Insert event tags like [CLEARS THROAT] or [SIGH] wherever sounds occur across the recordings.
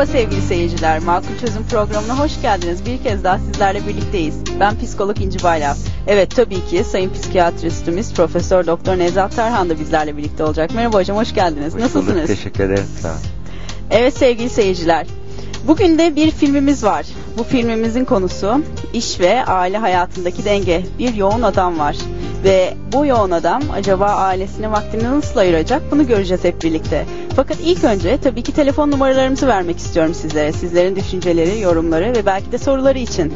Merhaba sevgili seyirciler. Makul Çözüm programına hoş geldiniz. Bir kez daha sizlerle birlikteyiz. Ben psikolog İnci Bayram. Evet tabii ki sayın psikiyatristimiz Profesör Doktor Nevzat Tarhan da bizlerle birlikte olacak. Merhaba hocam hoş geldiniz. Hoş Nasılsınız? bulduk, teşekkür ederim. Sağ. Evet sevgili seyirciler. Bugün de bir filmimiz var. Bu filmimizin konusu iş ve aile hayatındaki denge. Bir yoğun adam var. Ve bu yoğun adam acaba ailesine vaktini nasıl ayıracak bunu göreceğiz hep birlikte. Fakat ilk önce tabii ki telefon numaralarımızı vermek istiyorum sizlere. Sizlerin düşünceleri, yorumları ve belki de soruları için.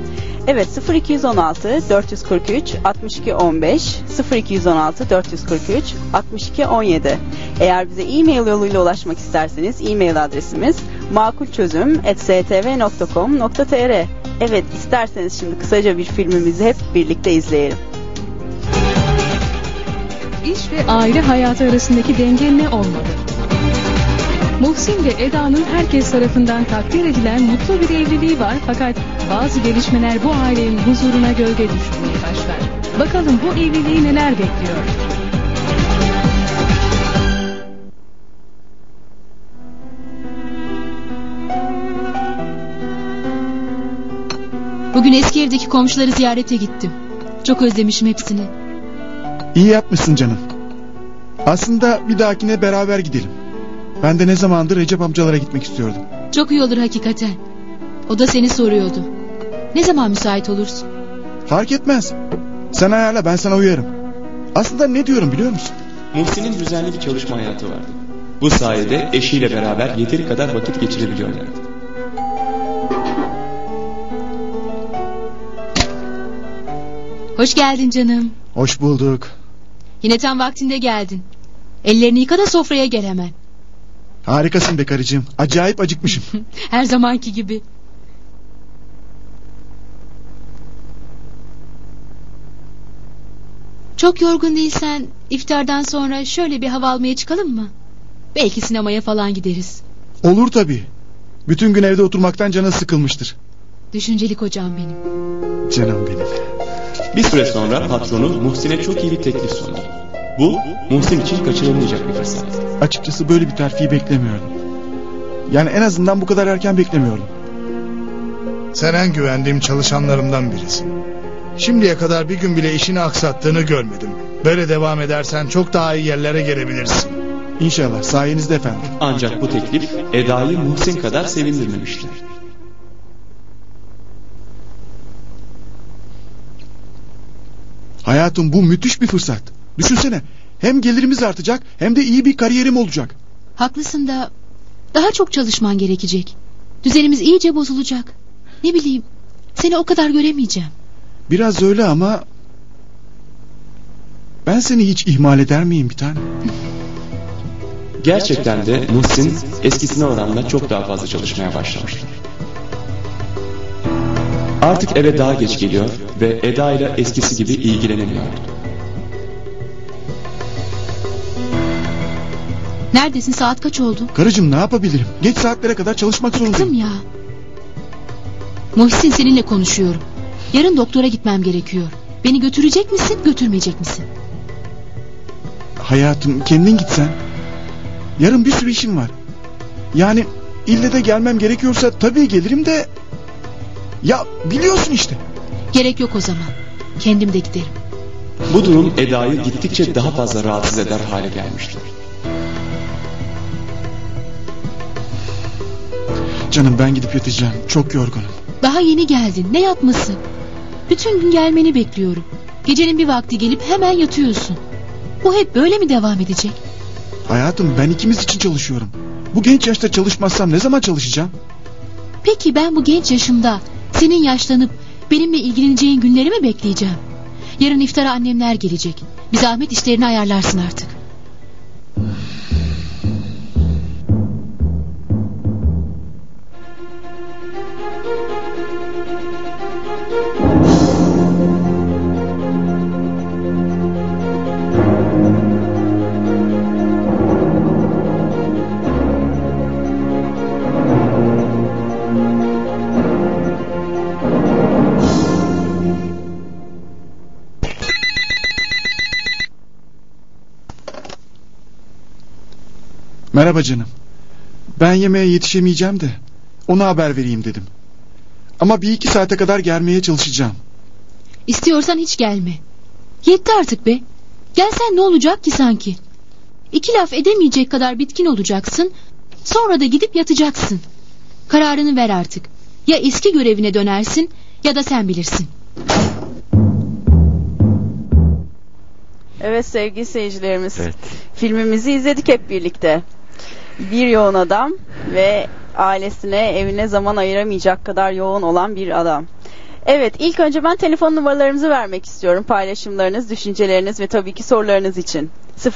Evet 0216 443 62 15 0216 443 62 17 Eğer bize e-mail yoluyla ulaşmak isterseniz e-mail adresimiz makulçözüm@stv.com.tr Evet isterseniz şimdi kısaca bir filmimizi hep birlikte izleyelim. İş ve aile hayatı arasındaki denge ne olmalı? Muhsin ve Eda'nın herkes tarafından takdir edilen mutlu bir evliliği var fakat bazı gelişmeler bu ailenin huzuruna gölge düşürmeye başlar. Bakalım bu evliliği neler bekliyor? Bugün eski evdeki komşuları ziyarete gittim. Çok özlemişim hepsini. İyi yapmışsın canım. Aslında bir dahakine beraber gidelim. Ben de ne zamandır Recep amcalara gitmek istiyordum. Çok iyi olur hakikaten. O da seni soruyordu. Ne zaman müsait olursun? Fark etmez. Sen ayarla ben sana uyarım. Aslında ne diyorum biliyor musun? Muhsin'in düzenli bir çalışma hayatı vardı. Bu sayede eşiyle beraber yeteri kadar vakit geçirebiliyorlardı. Hoş geldin canım. Hoş bulduk. Yine tam vaktinde geldin. Ellerini yıka da sofraya gel hemen. Harikasın be karıcığım. Acayip acıkmışım. [LAUGHS] Her zamanki gibi. Çok yorgun değilsen iftardan sonra şöyle bir hava almaya çıkalım mı? Belki sinemaya falan gideriz. Olur tabii. Bütün gün evde oturmaktan canı sıkılmıştır. Düşüncelik hocam benim. Canım benim. Bir süre sonra patronu Muhsin'e çok iyi bir teklif sundu. Bu Muhsin için kaçırılmayacak bir fırsat. Açıkçası böyle bir terfiyi beklemiyordum. Yani en azından bu kadar erken beklemiyordum. Sen en güvendiğim çalışanlarımdan birisin. Şimdiye kadar bir gün bile işini aksattığını görmedim. Böyle devam edersen çok daha iyi yerlere gelebilirsin. İnşallah sayenizde efendim. Ancak bu teklif Eda'yı Muhsin kadar sevindirmemişti. Hayatım bu müthiş bir fırsat. Düşünsene. Hem gelirimiz artacak hem de iyi bir kariyerim olacak. Haklısın da daha çok çalışman gerekecek. Düzenimiz iyice bozulacak. Ne bileyim seni o kadar göremeyeceğim. Biraz öyle ama... Ben seni hiç ihmal eder miyim bir tane? Gerçekten de Muhsin eskisine oranla çok daha fazla çalışmaya başlamıştı. Artık eve daha geç geliyor ve Eda ile eskisi gibi ilgilenemiyordu. Neredesin saat kaç oldu? Karıcığım ne yapabilirim? Geç saatlere kadar çalışmak zorundayım. Kızım ya. Muhsin seninle konuşuyorum. Yarın doktora gitmem gerekiyor. Beni götürecek misin götürmeyecek misin? Hayatım kendin gitsen. Yarın bir sürü işim var. Yani ille de gelmem gerekiyorsa tabii gelirim de... Ya biliyorsun işte. Gerek yok o zaman. Kendim de giderim. Bu durum Eda'yı gittikçe daha fazla rahatsız eder hale gelmişti. Canım ben gidip yatacağım. Çok yorgunum. Daha yeni geldin. Ne yatması? Bütün gün gelmeni bekliyorum. Gecenin bir vakti gelip hemen yatıyorsun. Bu hep böyle mi devam edecek? Hayatım ben ikimiz için çalışıyorum. Bu genç yaşta çalışmazsam ne zaman çalışacağım? Peki ben bu genç yaşımda senin yaşlanıp benimle ilgileneceğin günleri mi bekleyeceğim? Yarın iftara annemler gelecek. Bir zahmet işlerini ayarlarsın artık. Merhaba canım. Ben yemeğe yetişemeyeceğim de. ona haber vereyim dedim. Ama bir iki saate kadar gelmeye çalışacağım. İstiyorsan hiç gelme. Yetti artık be. Gelsen ne olacak ki sanki? İki laf edemeyecek kadar bitkin olacaksın. Sonra da gidip yatacaksın. Kararını ver artık. Ya eski görevine dönersin ya da sen bilirsin. Evet sevgili seyircilerimiz. Evet. Filmimizi izledik hep birlikte. Bir yoğun adam ve ailesine, evine zaman ayıramayacak kadar yoğun olan bir adam. Evet, ilk önce ben telefon numaralarımızı vermek istiyorum. Paylaşımlarınız, düşünceleriniz ve tabii ki sorularınız için.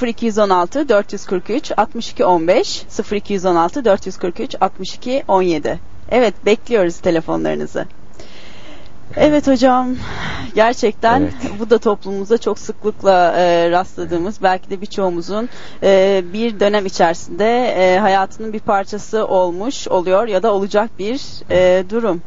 0216 443 62 15 0216 443 62 17. Evet, bekliyoruz telefonlarınızı. Evet hocam, gerçekten Evet. bu da toplumumuzda çok sıklıkla e, rastladığımız, belki de birçoğumuzun e, bir dönem içerisinde e, hayatının bir parçası olmuş oluyor ya da olacak bir e, durum.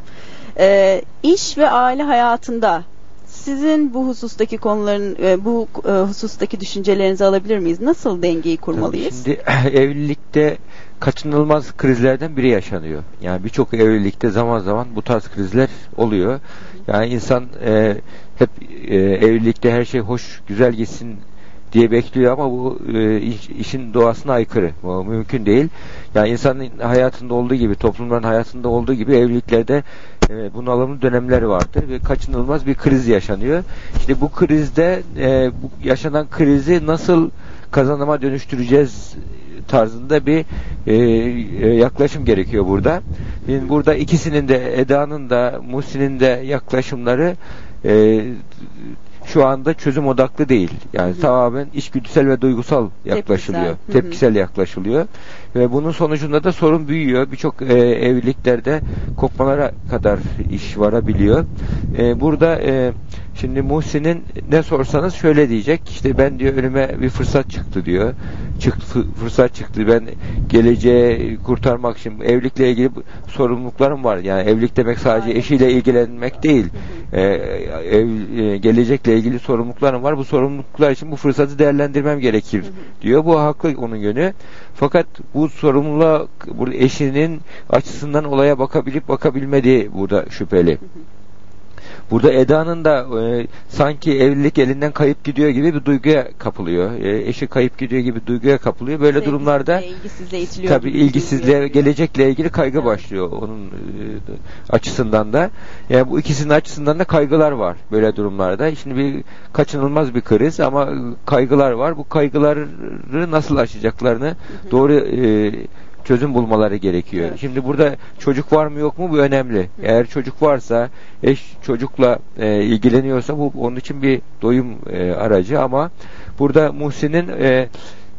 E, iş ve aile hayatında sizin bu husustaki konuların, e, bu e, husustaki düşüncelerinizi alabilir miyiz? Nasıl dengeyi kurmalıyız? Şimdi [CLEARS THROAT] evlilikte kaçınılmaz krizlerden biri yaşanıyor. Yani birçok evlilikte zaman zaman bu tarz krizler oluyor. Yani insan e, hep e, evlilikte her şey hoş, güzel gitsin diye bekliyor ama bu e, iş- işin doğasına aykırı. Bu mümkün değil. Yani insanın hayatında olduğu gibi, toplumların hayatında olduğu gibi evliliklerde e, bunalımlı dönemler vardır ve kaçınılmaz bir kriz yaşanıyor. İşte bu krizde e, bu yaşanan krizi nasıl kazanıma dönüştüreceğiz tarzında bir e, e, yaklaşım gerekiyor burada. Şimdi burada ikisinin de Eda'nın da Muhsin'in de yaklaşımları e, şu anda çözüm odaklı değil. Yani tamamen içgüdüsel ve duygusal yaklaşılıyor. Tepkisel. Tepkisel yaklaşılıyor. Ve bunun sonucunda da sorun büyüyor. Birçok e, evliliklerde kopmalara kadar iş varabiliyor. E, burada e, şimdi Muhsin'in ne sorsanız şöyle diyecek. İşte ben diyor önüme bir fırsat çıktı diyor. Çıktı, fı- fırsat çıktı. Ben geleceği kurtarmak için evlilikle ilgili sorumluluklarım var. Yani evlilik demek sadece eşiyle ilgilenmek değil. E, ev, e, gelecekle ilgili sorumluluklarım var. Bu sorumluluklar için bu fırsatı değerlendirmem gerekir diyor. Bu haklı onun yönü. Fakat bu sorumluluğa burada eşinin açısından olaya bakabilip bakabilmediği burada şüpheli. Burada Eda'nın da e, sanki evlilik elinden kayıp gidiyor gibi bir duyguya kapılıyor. E, eşi kayıp gidiyor gibi duyguya kapılıyor. Böyle Sevgisizliğe, durumlarda itiliyor tabii ilgisizliğe, duyuluyor. gelecekle ilgili kaygı Evet. başlıyor onun e, açısından da. Yani bu ikisinin açısından da kaygılar var böyle durumlarda. Şimdi bir kaçınılmaz bir kriz ama kaygılar var. Bu kaygıları nasıl aşacaklarını doğru e, çözüm bulmaları gerekiyor. Evet. Şimdi burada çocuk var mı yok mu bu önemli. Eğer çocuk varsa, eş çocukla e, ilgileniyorsa bu onun için bir doyum e, aracı ama burada Muhsin'in e,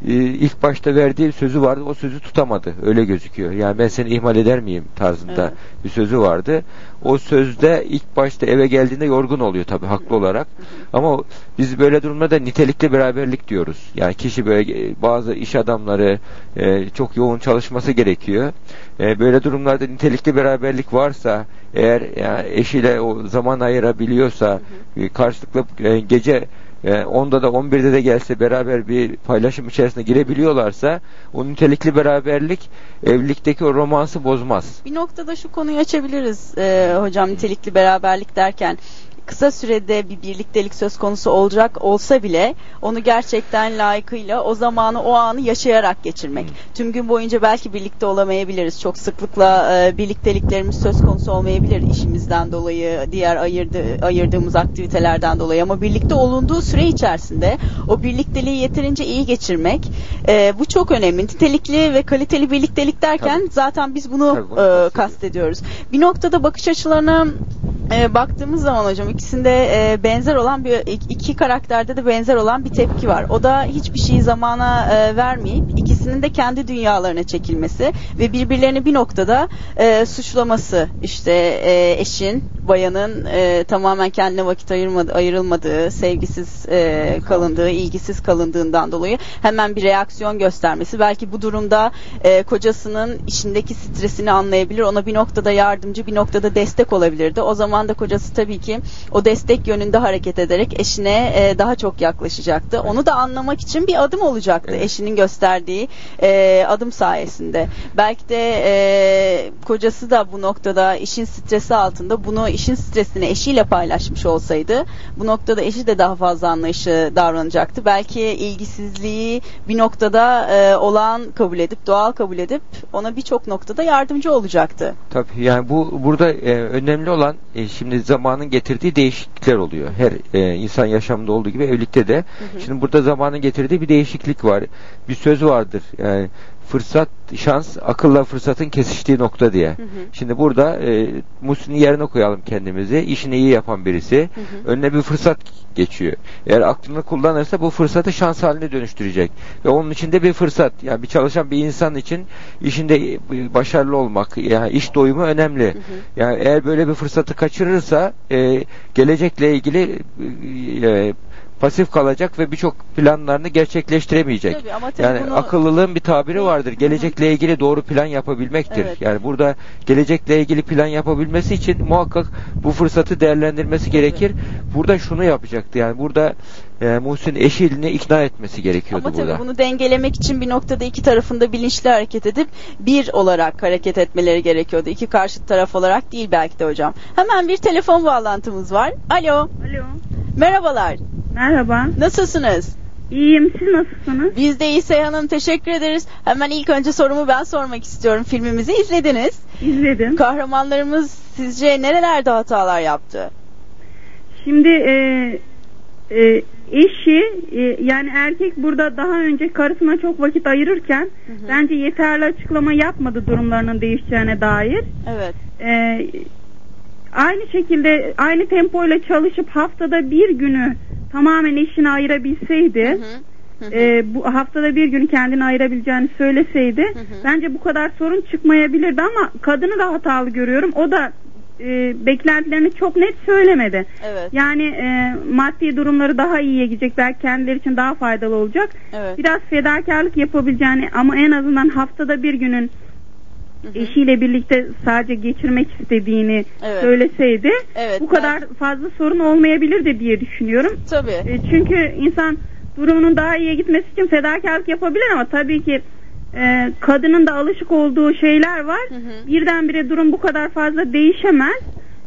ilk başta verdiği sözü vardı. O sözü tutamadı. Öyle gözüküyor. Yani ben seni ihmal eder miyim tarzında Evet. bir sözü vardı. O sözde ilk başta eve geldiğinde yorgun oluyor tabii haklı olarak. Ama biz böyle durumlarda nitelikli beraberlik diyoruz. Yani kişi böyle e, bazı iş adamları e, çok yoğun çalışması gerekiyor. E, böyle durumlarda nitelikli beraberlik varsa eğer yani eşiyle o zaman ayırabiliyorsa karşılıklı gece e, 10'da da 11'de de gelse beraber bir paylaşım içerisine girebiliyorlarsa o nitelikli beraberlik evlilikteki o romansı bozmaz. Bir noktada şu konuyu açabiliriz e, hocam nitelikli beraberlik derken kısa sürede bir birliktelik söz konusu olacak olsa bile onu gerçekten layıkıyla o zamanı o anı yaşayarak geçirmek. Tüm gün boyunca belki birlikte olamayabiliriz. Çok sıklıkla e, birlikteliklerimiz söz konusu olmayabilir işimizden dolayı, diğer ayırdı, ayırdığımız aktivitelerden dolayı ama birlikte olunduğu süre içerisinde o birlikteliği yeterince iyi geçirmek e, bu çok önemli. Nitelikli ve kaliteli birliktelik derken Tabii. zaten biz bunu, Tabii bunu e, kastediyoruz. kastediyoruz. Bir noktada bakış açılarına e, baktığımız zaman hocam ikisinde e, benzer olan bir iki karakterde de benzer olan bir tepki var. O da hiçbir şeyi zamana e, vermeyip ikisinin de kendi dünyalarına çekilmesi ve birbirlerini bir noktada e, suçlaması işte e, eşin bayanın e, tamamen kendine vakit ayırmadı, ayrılmadığı, sevgisiz e, kalındığı, ilgisiz kalındığından dolayı hemen bir reaksiyon göstermesi. Belki bu durumda e, kocasının işindeki stresini anlayabilir, ona bir noktada yardımcı, bir noktada destek olabilirdi. O zaman da kocası tabii ki o destek yönünde hareket ederek eşine e, daha çok yaklaşacaktı. Onu da anlamak için bir adım olacaktı Evet. eşinin gösterdiği e, adım sayesinde. Belki de e, kocası da bu noktada işin stresi altında bunu işin stresini eşiyle paylaşmış olsaydı bu noktada eşi de daha fazla anlayışı davranacaktı. Belki ilgisizliği bir noktada e, olan kabul edip doğal kabul edip ona birçok noktada yardımcı olacaktı. Tabii yani bu burada e, önemli olan e, şimdi zamanın getirdiği değişiklikler oluyor. Her e, insan yaşamında olduğu gibi evlilikte de. Şimdi burada zamanın getirdiği bir değişiklik var. Bir söz vardır. Yani fırsat, şans akılla fırsatın kesiştiği nokta diye. Şimdi burada e, Muhsin'in yerine koyalım kendimizi. İşini iyi yapan birisi. Önüne bir fırsat geçiyor. Eğer aklını kullanırsa bu fırsatı şans haline dönüştürecek. Ve onun içinde bir fırsat. Yani bir çalışan bir insan için işinde başarılı olmak, yani iş doyumu önemli. Yani eğer böyle bir fırsatı kaçırırsa e, gelecekle ilgili e, pasif kalacak ve birçok planlarını gerçekleştiremeyecek. Tabii ama tabii Yani bunu- akıllılığın bir tabiri vardır. Gelecekle ilgili doğru plan yapabilmektir. Evet. Yani burada gelecekle ilgili plan yapabilmesi için muhakkak bu fırsatı değerlendirmesi gerekir. Burada şunu yapacaktı. Yani burada e, Muhsin eşini ikna etmesi gerekiyordu Ama burada. tabii bunu dengelemek için bir noktada iki tarafında bilinçli hareket edip bir olarak hareket etmeleri gerekiyordu. İki karşıt taraf olarak değil belki de hocam. Hemen bir telefon bağlantımız var. Alo. Alo. Merhabalar. Merhaba. Nasılsınız? İyiyim. Siz nasılsınız? Biz de iyi Seyhan Hanım teşekkür ederiz. Hemen ilk önce sorumu ben sormak istiyorum. Filmimizi izlediniz. İzledim. Kahramanlarımız sizce nerelerde hatalar yaptı? Şimdi e, e, eşi e, yani erkek burada daha önce karısına çok vakit ayırırken bence yeterli açıklama yapmadı durumlarının değişeceğine dair. Evet. E, aynı şekilde aynı tempoyla çalışıp haftada bir günü tamamen eşine ayırabilseydi Hı hı. Hı hı. e, bu haftada bir gün kendini ayırabileceğini söyleseydi hı. bence bu kadar sorun çıkmayabilirdi ama kadını da hatalı görüyorum. O da e, beklentilerini çok net söylemedi. Evet. Yani e, maddi durumları daha iyiye gidecek belki kendileri için daha faydalı olacak. Evet. Biraz fedakarlık yapabileceğini ama en azından haftada bir günün Hı hı. eşiyle birlikte sadece geçirmek istediğini Evet. söyleseydi Evet, bu kadar fazla sorun olmayabilirdi diye düşünüyorum. Tabii. E, Çünkü insan durumunun daha iyiye gitmesi için fedakarlık yapabilir ama tabii ki e, kadının da alışık olduğu şeyler var. Hı hı. Birdenbire durum bu kadar fazla değişemez.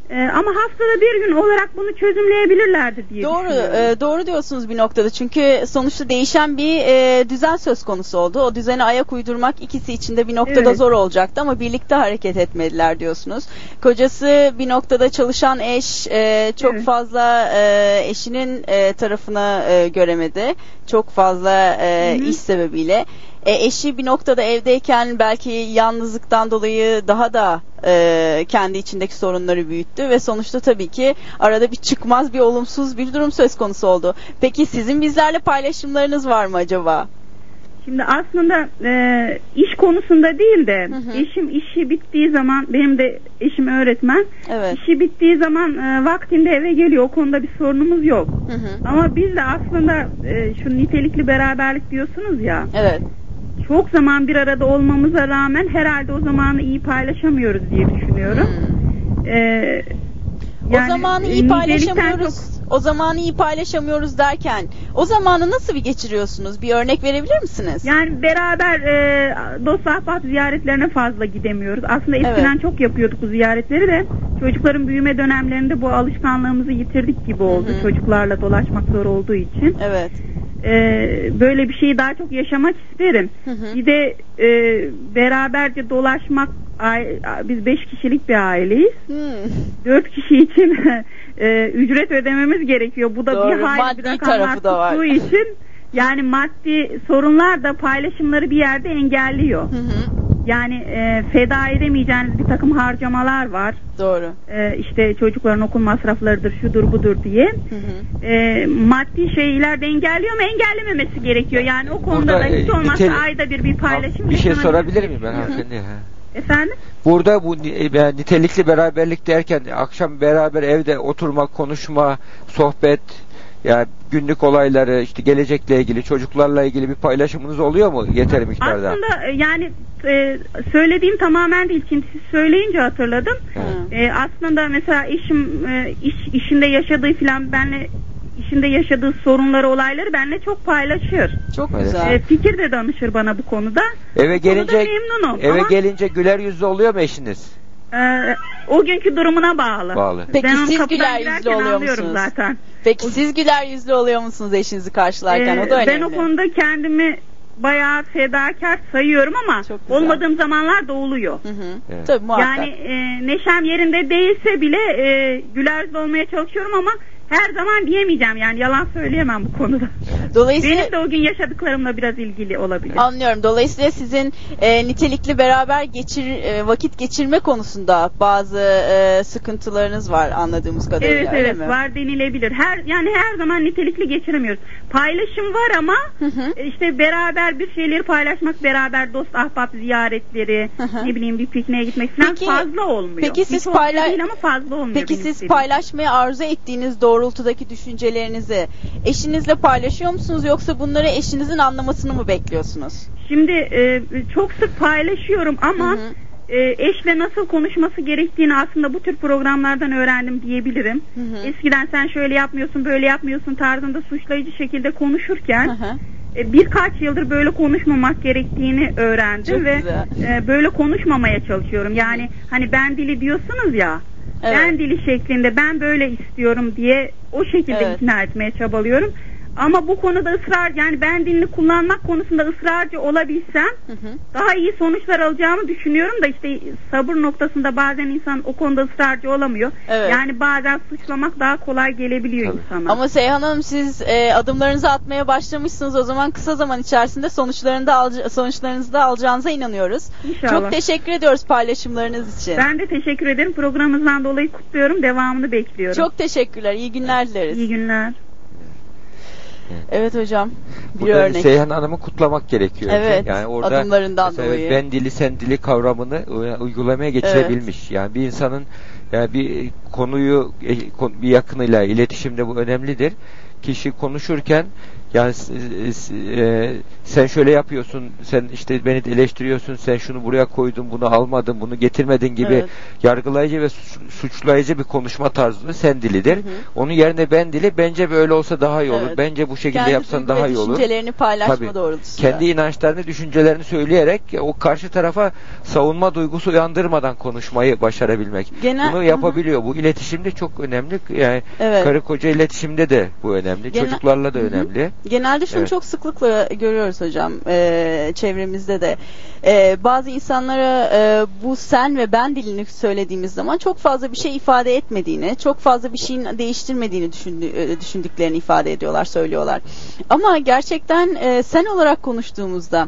E, ama haftada bir gün olarak bunu çözümleyebilirlerdi diye Doğru, e, doğru diyorsunuz bir noktada. Çünkü sonuçta değişen bir e, düzen söz konusu oldu. O düzene ayak uydurmak ikisi için de bir noktada Evet. zor olacaktı ama birlikte hareket etmediler diyorsunuz. Kocası bir noktada çalışan eş e, çok Evet. fazla e, eşinin e, tarafını e, göremedi. Çok fazla e, Hı hı. iş sebebiyle. E, eşi bir noktada evdeyken belki yalnızlıktan dolayı daha da e, kendi içindeki sorunları büyüttü ve sonuçta tabii ki arada bir çıkmaz bir olumsuz bir durum söz konusu oldu. Peki sizin bizlerle paylaşımlarınız var mı acaba? Şimdi aslında e, iş konusunda değil de Hı hı. eşim işi bittiği zaman benim de eşim öğretmen. Evet. İşi bittiği zaman e, vaktinde eve geliyor. O konuda bir sorunumuz yok. Hı hı. Ama biz de aslında e, şu nitelikli beraberlik diyorsunuz ya. Evet. Çok zaman bir arada olmamıza rağmen herhalde o zamanı iyi paylaşamıyoruz diye düşünüyorum. Hmm. E, o zamanı iyi paylaşamıyoruz. O zamanı iyi paylaşamıyoruz derken o zamanı nasıl bir geçiriyorsunuz? Bir örnek verebilir misiniz? Yani beraber e, dost ahbap ziyaretlerine fazla gidemiyoruz. Aslında eskiden Evet. çok yapıyorduk bu ziyaretleri de çocukların büyüme dönemlerinde bu alışkanlığımızı yitirdik gibi oldu. Hı hı. Çocuklarla dolaşmak zor olduğu için. Evet. E, böyle bir şeyi daha çok yaşamak isterim. Hı hı. Bir de e, beraberce dolaşmak biz beş kişilik bir aileyiz. Hmm. Dört kişi için [LAUGHS] e, ücret ödememiz gerekiyor. Bu da Doğru, bir hayli maddi bir rakamlar tarafı da var. tuttuğu [LAUGHS] için yani maddi sorunlar da paylaşımları bir yerde engelliyor. Hı hı. Yani e, feda edemeyeceğiniz bir takım harcamalar var. Doğru. E, işte çocukların okul masraflarıdır, şudur budur diye. Hı hı. E, maddi şeyler de engelliyor ama engellememesi gerekiyor. Yani o konuda Burada, da hiç e, olmazsa nitel- ayda bir bir paylaşım bir şey sorabilir miyim ben hanımefendi? Efendim? Burada bu e, nitelikli beraberlik derken akşam beraber evde oturma, konuşma, sohbet, yani günlük olayları, işte gelecekle ilgili, çocuklarla ilgili bir paylaşımınız oluyor mu yeteri miktarda? Aslında e, yani e, söylediğim tamamen değil. Şimdi siz söyleyince hatırladım. E, aslında mesela eşim e, iş, işinde yaşadığı filan benle işinde yaşadığı sorunları, olayları benle çok paylaşır. Çok güzel. E, fikir de danışır bana bu konuda. Eve Bu konuda gelince memnunum eve ama gelince güler yüzlü oluyor mu eşiniz? e, o günkü durumuna bağlı. Bağlı. Peki ben siz güler yüzlü oluyor musunuz? zaten. Peki siz güler yüzlü oluyor musunuz eşinizi karşılarken? Ee, o da önemli. ben o konuda kendimi bayağı fedakar sayıyorum ama olmadığım zamanlar da oluyor. Hı hı. Evet. Tabii muhakkak. Yani e, neşem yerinde değilse bile e, güler yüzlü olmaya çalışıyorum ama her zaman diyemeyeceğim yani yalan söyleyemem bu konuda. Dolayısıyla Benim de o gün yaşadıklarımla biraz ilgili olabilir. Anlıyorum. Dolayısıyla sizin e, nitelikli beraber geçir e, vakit geçirme konusunda bazı e, sıkıntılarınız var anladığımız kadarıyla. Evet evet mi? var denilebilir. Her yani her zaman nitelikli geçiremiyoruz. Paylaşım var ama Hı hı. e, işte beraber bir şeyleri paylaşmak, beraber dost ahbap ziyaretleri, Hı hı. ne bileyim bir pikniğe gitmek falan Peki- fazla olmuyor. peki siz Hiç olmuyor payla- değil ama fazla olmuyor. Peki siz istediğim. paylaşmayı arzu ettiğiniz doğrultudaki düşüncelerinizi eşinizle paylaşıyor musunuz yoksa bunları eşinizin anlamasını mı bekliyorsunuz? Şimdi e, çok sık paylaşıyorum ama Hı hı. e, eşle nasıl konuşması gerektiğini aslında bu tür programlardan öğrendim diyebilirim. Hı hı. Eskiden sen şöyle yapmıyorsun, böyle yapmıyorsun tarzında suçlayıcı şekilde konuşurken Hı hı. e, birkaç yıldır böyle konuşmamak gerektiğini öğrendim Çok ve güzel. e, böyle konuşmamaya çalışıyorum. Yani hani ben dili diyorsunuz ya. Evet. Ben dili şeklinde ben böyle istiyorum diye o şekilde Evet. ikna etmeye çabalıyorum. Ama bu konuda ısrar yani ben dilini kullanmak konusunda ısrarcı olabilsem Hı hı. daha iyi sonuçlar alacağımı düşünüyorum da işte sabır noktasında bazen insan o konuda ısrarcı olamıyor. Evet. Yani bazen suçlamak daha kolay gelebiliyor Tabii. insana. Ama Seyhan Hanım siz e, adımlarınızı atmaya başlamışsınız o zaman kısa zaman içerisinde sonuçlarını da alca- sonuçlarınızı da alacağınıza inanıyoruz. İnşallah. Çok teşekkür ediyoruz paylaşımlarınız için. Ben de teşekkür ederim. Programımızdan dolayı kutluyorum. Devamını bekliyorum. Çok teşekkürler. İyi günler dileriz. iyi günler. Evet hocam. Bir Burada örnek. Seyhan Hanım'ı kutlamak gerekiyor. Evet, Yani orada adımlarından dolayı. ben dili sen dili kavramını uygulamaya geçirebilmiş. Yani bir insanın yani bir konuyu e, bir yakınıyla iletişimde bu önemlidir. Kişi konuşurken yani s- s- e, sen şöyle yapıyorsun, sen işte beni eleştiriyorsun, sen şunu buraya koydun, bunu almadın, bunu getirmedin gibi Evet. yargılayıcı ve suç- suçlayıcı bir konuşma tarzı sen dilidir. Hı hı. Onun yerine ben dili bence böyle olsa daha iyi olur. Evet. Bence bu şekilde Kendi yapsan daha iyi olur. düşüncelerini paylaşma Tabii. doğrultusunda. Kendi inançlarını, düşüncelerini söyleyerek o karşı tarafa savunma duygusu uyandırmadan konuşmayı başarabilmek. Genel- Bunu yapabiliyor. Bu iletişimde çok önemli. Yani Evet. karı koca iletişimde de bu önemli. Genel- Çocuklarla da Hı hı. önemli. Genelde şunu Evet. çok sıklıkla görüyoruz hocam e, çevremizde de. E, bazı insanlara e, bu sen ve ben dilini söylediğimiz zaman çok fazla bir şey ifade etmediğini, çok fazla bir şeyin değiştirmediğini düşündü, e, düşündüklerini ifade ediyorlar, söylüyorlar. Ama gerçekten e, sen olarak konuştuğumuzda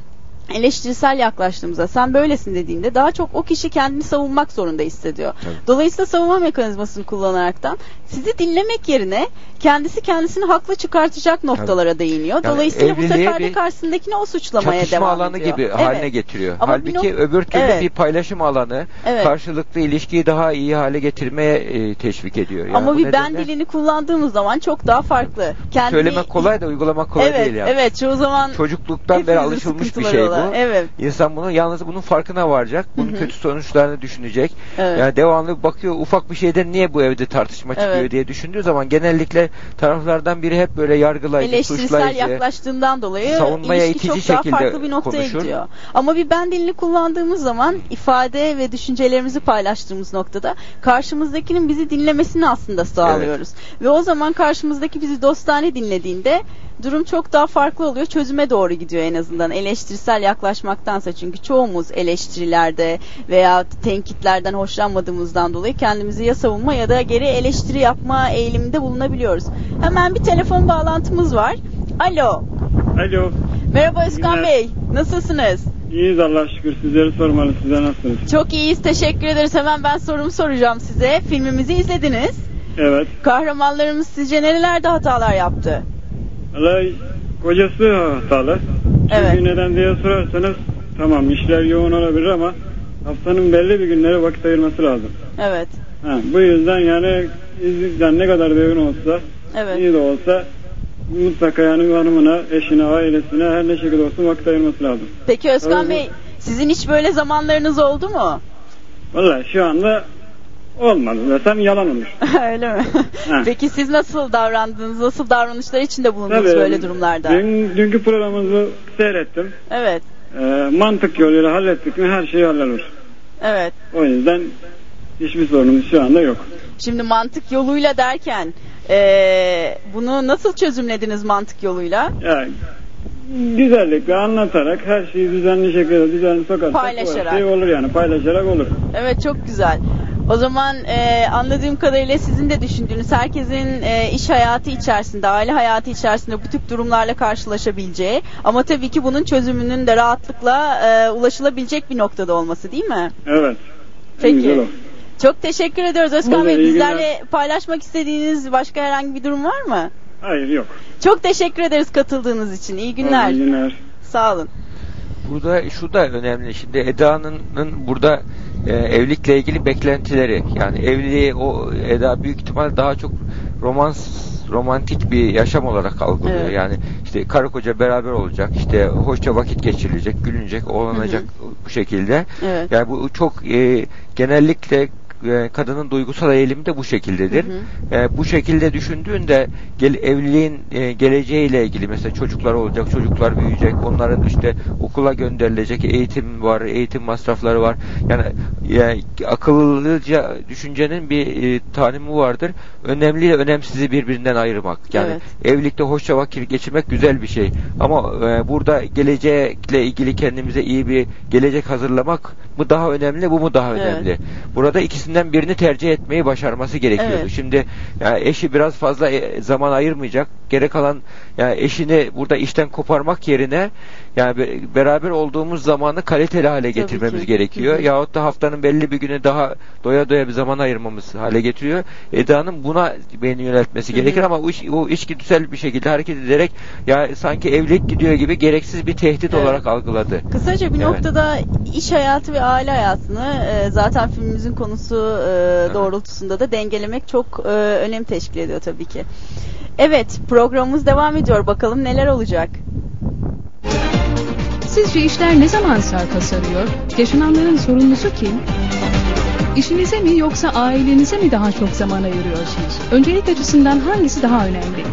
eleştirisel yaklaştığımızda sen böylesin dediğinde daha çok o kişi kendini savunmak zorunda hissediyor. Tabii. Dolayısıyla savunma mekanizmasını kullanaraktan sizi dinlemek yerine kendisi kendisini haklı çıkartacak noktalara değiniyor. Dolayısıyla bu sefer de bir karşısındakini o suçlamaya devam alanı ediyor. gibi Evet. haline getiriyor. Ama bir Halbuki nok- öbür türlü Evet. bir paylaşım alanı Evet. karşılıklı ilişkiyi daha iyi hale getirmeye e, teşvik ediyor. Yani Ama bu bir ben nedenle dilini kullandığımız zaman çok daha farklı. Kendi... söylemek kolay da uygulamak kolay evet, değil yani. Evet, çoğu zaman Çocukluktan beri alışılmış bir şey olan. Bu. Evet. İnsan bunu yalnız bunun farkına varacak. Bunun Hı hı. kötü sonuçlarını düşünecek. Evet. Yani devamlı bakıyor ufak bir şeyden niye bu evde tartışma çıkıyor Evet. diye düşündüğü zaman genellikle taraflardan biri hep böyle yargılayıcı, eleştirisel suçlayıcı. yaklaştığından dolayı savunmaya ilişki itici çok daha farklı bir noktaya konuşur. gidiyor. Ama bir ben dilini kullandığımız zaman ifade ve düşüncelerimizi paylaştığımız noktada karşımızdakinin bizi dinlemesini aslında sağlıyoruz. Ve o zaman karşımızdaki bizi dostane dinlediğinde durum çok daha farklı oluyor. Çözüme doğru gidiyor en azından. Eleştirisel yaklaşmaktansa çünkü çoğumuz eleştirilerde veya tenkitlerden hoşlanmadığımızdan dolayı kendimizi ya savunma ya da geri eleştiri yapma eğiliminde bulunabiliyoruz. Hemen bir telefon bağlantımız var. Alo. Alo. Merhaba Özkan. Bey. Nasılsınız? İyiyiz Allah şükür. Sizleri sormalı. Size nasılsınız? Çok iyiyiz. Teşekkür ederiz. Hemen ben sorumu soracağım size. Filmimizi izlediniz. Evet. Kahramanlarımız sizce nerelerde hatalar yaptı? Vallahi kocası hatalı. Evet. Çünkü neden diye sorarsanız tamam işler yoğun olabilir ama haftanın belli bir günleri vakit ayırması lazım. Evet. Ha, bu yüzden yani iz- yani ne kadar da yoğun olsa, Evet. iyi de olsa mutlaka yani hanımına, eşine, ailesine her ne şekilde olsun vakit ayırması lazım. Peki Özkan Tabii. Bey sizin hiç böyle zamanlarınız oldu mu? Vallahi şu anda olmadı desem yalan olur. [LAUGHS] Öyle mi? Ha. Peki siz nasıl davrandınız? Nasıl davranışlar içinde bulundunuz Tabii, böyle durumlarda? Dün, dünkü programımızı seyrettim. Evet. Ee, mantık yoluyla hallettik mi her şey hallolur. Evet. O yüzden hiçbir sorunumuz şu anda yok. Şimdi mantık yoluyla derken eee, bunu nasıl çözümlediniz mantık yoluyla? Yani güzellikle anlatarak her şeyi düzenli şekilde düzenli sokarsak Paylaşarak. şey olur yani paylaşarak olur. Evet çok güzel. O zaman eee, anladığım kadarıyla sizin de düşündüğünüz herkesin eee, iş hayatı içerisinde, aile hayatı içerisinde bu tip durumlarla karşılaşabileceği ama tabii ki bunun çözümünün de rahatlıkla eee, ulaşılabilecek bir noktada olması değil mi? Evet. Peki. Çok teşekkür ediyoruz Özkan Bey. Bizlerle paylaşmak istediğiniz başka herhangi bir durum var mı? Hayır yok. Çok teşekkür ederiz katıldığınız için. İyi günler. İyi günler. Sağ olun. Burada şu da önemli. Şimdi Eda'nın burada e, evlilikle ilgili beklentileri yani evliliği o Eda büyük ihtimal daha çok romans romantik bir yaşam olarak algılıyor. Evet. Yani işte karı koca beraber olacak, işte hoşça vakit geçirilecek, gülünecek, oğlanacak bu şekilde. Evet. Yani bu çok e, genellikle e, kadının duygusal eğilimi de bu şekildedir. Hı E, bu şekilde düşündüğünde gel, evliliğin e, geleceğiyle ilgili mesela çocuklar olacak, çocuklar büyüyecek, onların işte okula gönderilecek eğitim var, eğitim masrafları var. Yani, yani akıllıca düşüncenin bir e, tanimi vardır. Önemli ile önemsizi birbirinden ayırmak. Yani Evet. evlilikte hoşça vakit geçirmek güzel bir şey. Ama e, burada gelecekle ilgili kendimize iyi bir gelecek hazırlamak mı daha önemli, bu mu daha Evet. önemli? Burada ikisinden birini tercih etmeyi başarması gerekiyordu. Evet. Şimdi yani eşi biraz fazla e, zaman ayırmayacak. Gerek kalan yani eşini burada işten koparmak yerine yani be- beraber olduğumuz zamanı kaliteli hale getirmemiz ki. gerekiyor. Hı hı. Yahut da haftanın belli bir günü daha doya doya bir zaman ayırmamız hale getiriyor. Eda'nın buna beni yöneltmesi Hı hı. gerekir ama o, iş, o içgüdüsel bir şekilde hareket ederek ya sanki evlilik gidiyor gibi gereksiz bir tehdit Evet. olarak algıladı. Kısaca bir Evet. noktada iş hayatı ve aile hayatını e, zaten filmimizin konusu e, doğrultusunda da dengelemek çok e, önem teşkil ediyor tabii ki. Evet programımız devam ediyor. Bakalım neler olacak. Sizce işler ne zaman sarpa sarıyor? Yaşananların sorumlusu kim? İşinize mi yoksa ailenize mi daha çok zaman ayırıyorsunuz? Öncelik açısından hangisi daha önemli?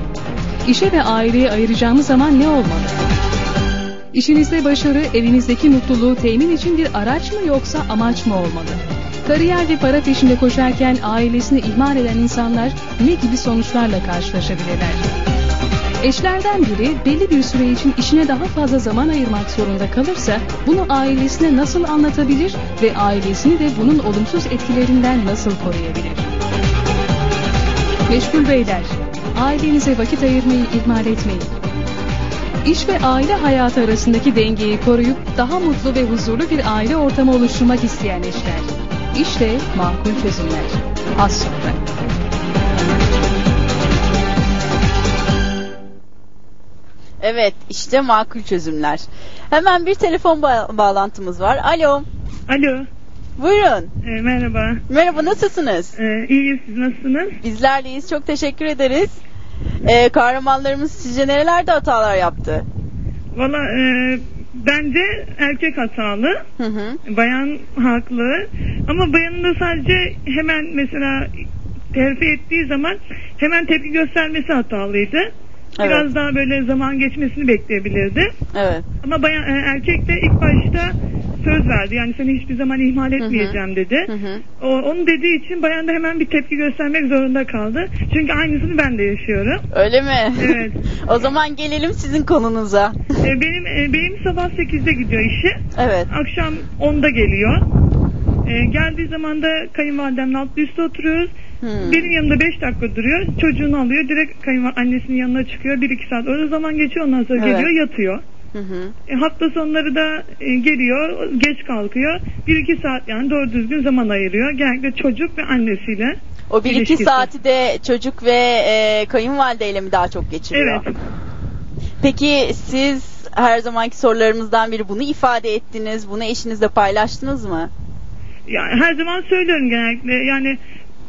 İşe ve aileye ayıracağımız zaman ne olmalı? İşinizde başarı, evinizdeki mutluluğu temin için bir araç mı yoksa amaç mı olmalı? Kariyer ve para peşinde koşarken ailesini ihmal eden insanlar ne gibi sonuçlarla karşılaşabilirler? Eşlerden biri belli bir süre için işine daha fazla zaman ayırmak zorunda kalırsa bunu ailesine nasıl anlatabilir ve ailesini de bunun olumsuz etkilerinden nasıl koruyabilir? Meşgul beyler, ailenize vakit ayırmayı ihmal etmeyin. İş ve aile hayatı arasındaki dengeyi koruyup daha mutlu ve huzurlu bir aile ortamı oluşturmak isteyen eşler. İşte makul çözümler. Az sonra. Evet işte makul çözümler. Hemen bir telefon ba- bağlantımız var. Alo. Alo, Buyurun. e, merhaba. Merhaba nasılsınız? E, iyiyim, siz nasılsınız? Bizler deyiz. Çok teşekkür ederiz. Ee, kahramanlarımız sizce nerelerde hatalar yaptı? Valla e, bence erkek hatalı, Hı hı. bayan haklı. Ama bayanın da sadece hemen mesela terfi ettiği zaman hemen tepki göstermesi hatalıydı. Biraz Evet. daha böyle zaman geçmesini bekleyebilirdi. Evet. Ama bayan e, erkek de ilk başta söz verdi. Yani seni hiçbir zaman ihmal etmeyeceğim dedi. Hı hı. O, onu dediği için bayan da hemen bir tepki göstermek zorunda kaldı. Çünkü aynısını ben de yaşıyorum. Öyle mi? Evet. [LAUGHS] o zaman gelelim sizin konunuza. E, benim e, benim sabah 8'de gidiyor işi. evet. Akşam 10'da geliyor. E, geldiği zaman da kayınvalidemle alt üstte oturuyoruz. Hmm. Benim yanımda 5 dakika duruyor. Çocuğunu alıyor. Direkt kayınval annesinin yanına çıkıyor. 1-2 saat. Orada zaman geçiyor. Ondan sonra Evet. geliyor yatıyor. Hı hı. E, hafta sonları da e, geliyor. Geç kalkıyor. 1-2 saat yani doğru düzgün zaman ayırıyor. Genellikle çocuk ve annesiyle. O bir iki İlişkisi. saati de çocuk ve e, kayınvalideyle mi daha çok geçiriyor? Evet. Peki siz her zamanki sorularımızdan biri bunu ifade ettiniz. Bunu eşinizle paylaştınız mı? Yani her zaman söylüyorum genellikle yani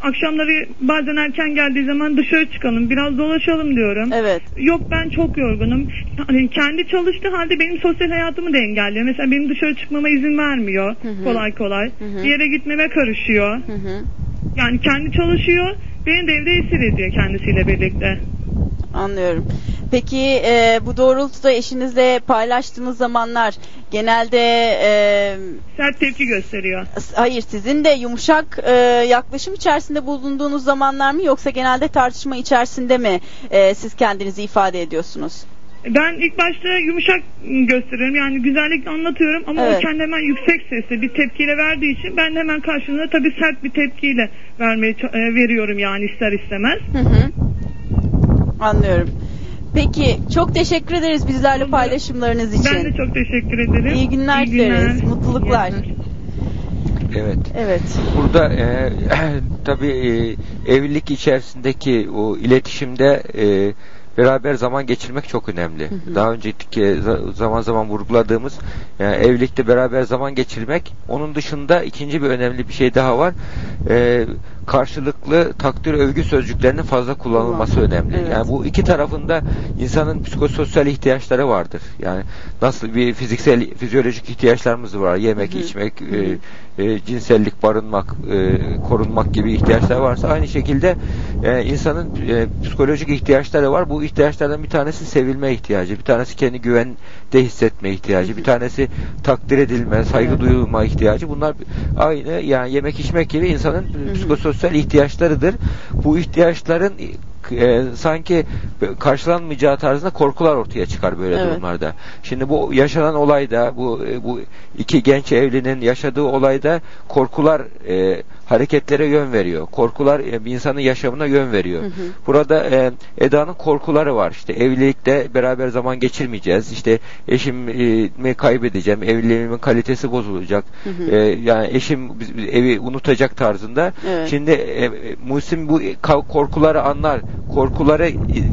akşamları bazen erken geldiği zaman dışarı çıkalım biraz dolaşalım diyorum. Evet. Yok ben çok yorgunum. Hani kendi çalıştığı halde benim sosyal hayatımı da engelliyor. Mesela benim dışarı çıkmama izin vermiyor Hı hı. kolay kolay. Hı hı. Bir yere gitmeme karışıyor. Hı hı. Yani kendi çalışıyor. Beni de evde esir ediyor kendisiyle birlikte. Anlıyorum. Peki e, bu doğrultuda eşinizle paylaştığınız zamanlar genelde e, Sert tepki gösteriyor. hayır sizin de yumuşak e, yaklaşım içerisinde bulunduğunuz zamanlar mı yoksa genelde tartışma içerisinde mi e, siz kendinizi ifade ediyorsunuz? Ben ilk başta yumuşak gösteriyorum. Yani güzellikle anlatıyorum ama Evet. o kendi hemen yüksek sesle bir tepkiyle verdiği için ben hemen karşılığında tabii sert bir tepkiyle vermeye e, veriyorum yani ister istemez. Hı hı. Anlıyorum. Peki çok teşekkür ederiz bizlerle paylaşımlarınız için. Ben de çok teşekkür ederim. İyi günler İyi dileriz. Mutluluklar. Evet. Evet. Burada e, [CLEARS THROAT] tabii e, evlilik içerisindeki o iletişimde e, beraber zaman geçirmek çok önemli. hı. Daha önceki za- zaman zaman vurguladığımız yani evlilikte beraber zaman geçirmek. Onun dışında ikinci bir önemli bir şey daha var. E, karşılıklı takdir övgü sözcüklerinin fazla kullanılması önemli. Evet. Yani bu iki tarafında insanın psikososyal ihtiyaçları vardır. Yani nasıl bir fiziksel fizyolojik ihtiyaçlarımız var. Yemek, Hı hı. içmek, e, e, cinsellik, barınmak, e, korunmak gibi ihtiyaçlar varsa aynı şekilde e, insanın e, psikolojik ihtiyaçları var. Bu ihtiyaçlardan bir tanesi sevilme ihtiyacı, bir tanesi kendi güvende hissetme ihtiyacı, bir tanesi takdir edilme, saygı Evet. duyulma ihtiyacı. Bunlar aynı yani yemek içmek gibi insanın psikososyal ihtiyaçlarıdır. Bu ihtiyaçların e, sanki karşılanmayacağı tarzında korkular ortaya çıkar böyle Evet. durumlarda. Şimdi bu yaşanan olayda bu e, bu iki genç evlinin yaşadığı olayda korkular e, hareketlere yön veriyor. Korkular e, bir insanın yaşamına yön veriyor. Hı hı. Burada e, Eda'nın korkuları var. İşte evlilikte beraber zaman geçirmeyeceğiz. İşte eşimi kaybedeceğim. Evliliğimin kalitesi bozulacak. Hı hı. E, yani eşim evi unutacak tarzında. Evet. Şimdi e, Muhsin bu korkuları anlar. Korkuları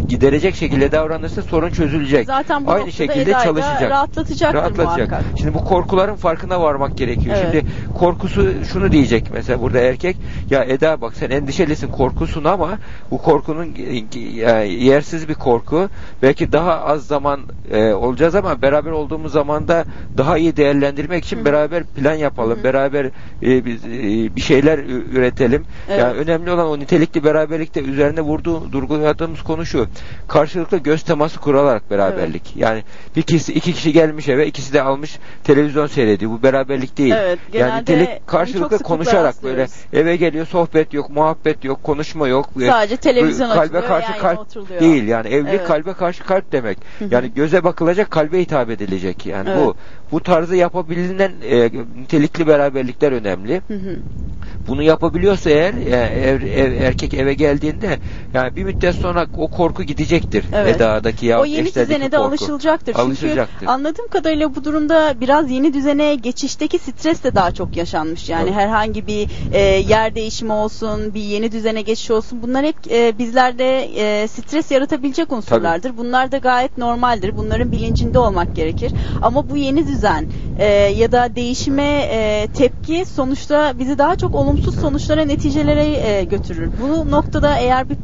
giderecek şekilde davranırsa sorun çözülecek. Zaten bu Aynı şekilde da çalışacak. rahatlatacaktır Rahatlatacak. muhakkak. Şimdi bu korkuların farkına varmak gerekiyor. Evet. Şimdi korkusu şunu diyecek mesela burada erkek ya Eda bak sen endişelisin korkusun ama bu korkunun e, yersiz bir korku. Belki daha az zaman e, olacağız ama beraber olduğumuz zamanda daha iyi değerlendirmek için Hı beraber plan yapalım. Hı. Beraber e, biz, e, bir şeyler üretelim. Evet. Yani önemli olan o nitelikli beraberlikte üzerine vurduğu durguladığımız konu şu. Karşılıklı göz teması kuralarak beraberlik. Yani bir kişi iki kişi gelmiş eve ikisi de almış televizyon seyrediyor. Bu beraberlik değil. Evet, yani nitelik karşılıklı konuşarak böyle eve geliyor sohbet yok, muhabbet yok, konuşma yok. Sadece televizyon kalbe açılıyor, karşı yan yana kalp oturuluyor. değil. Yani evlilik Evet. kalbe karşı kalp demek. Yani göze bakılacak, kalbe hitap edilecek. Yani Evet. bu bu tarzı yapabilinen e, nitelikli beraberlikler önemli. Hı hı. Bunu yapabiliyorsa eğer e, ev- ev- erkek eve geldiğinde yani bir müddet sonra o korku gidecektir. Evet. Eda'daki ya o yeni düzene de alışılacaktır. Alışılacaktır. Çünkü anladığım kadarıyla bu durumda biraz yeni düzene geçişteki stres de daha çok yaşanmış. Yani Evet. herhangi bir e, yer değişimi olsun, bir yeni düzene geçiş olsun. Bunlar hep e, bizlerde e, stres yaratabilecek unsurlardır. Bunlar da gayet normaldir. Bunların bilincinde olmak gerekir. Ama bu yeni düzen e, ya da değişime e, tepki sonuçta bizi daha çok olumsuz sonuçlara, neticelere e, götürür. Bu noktada eğer bir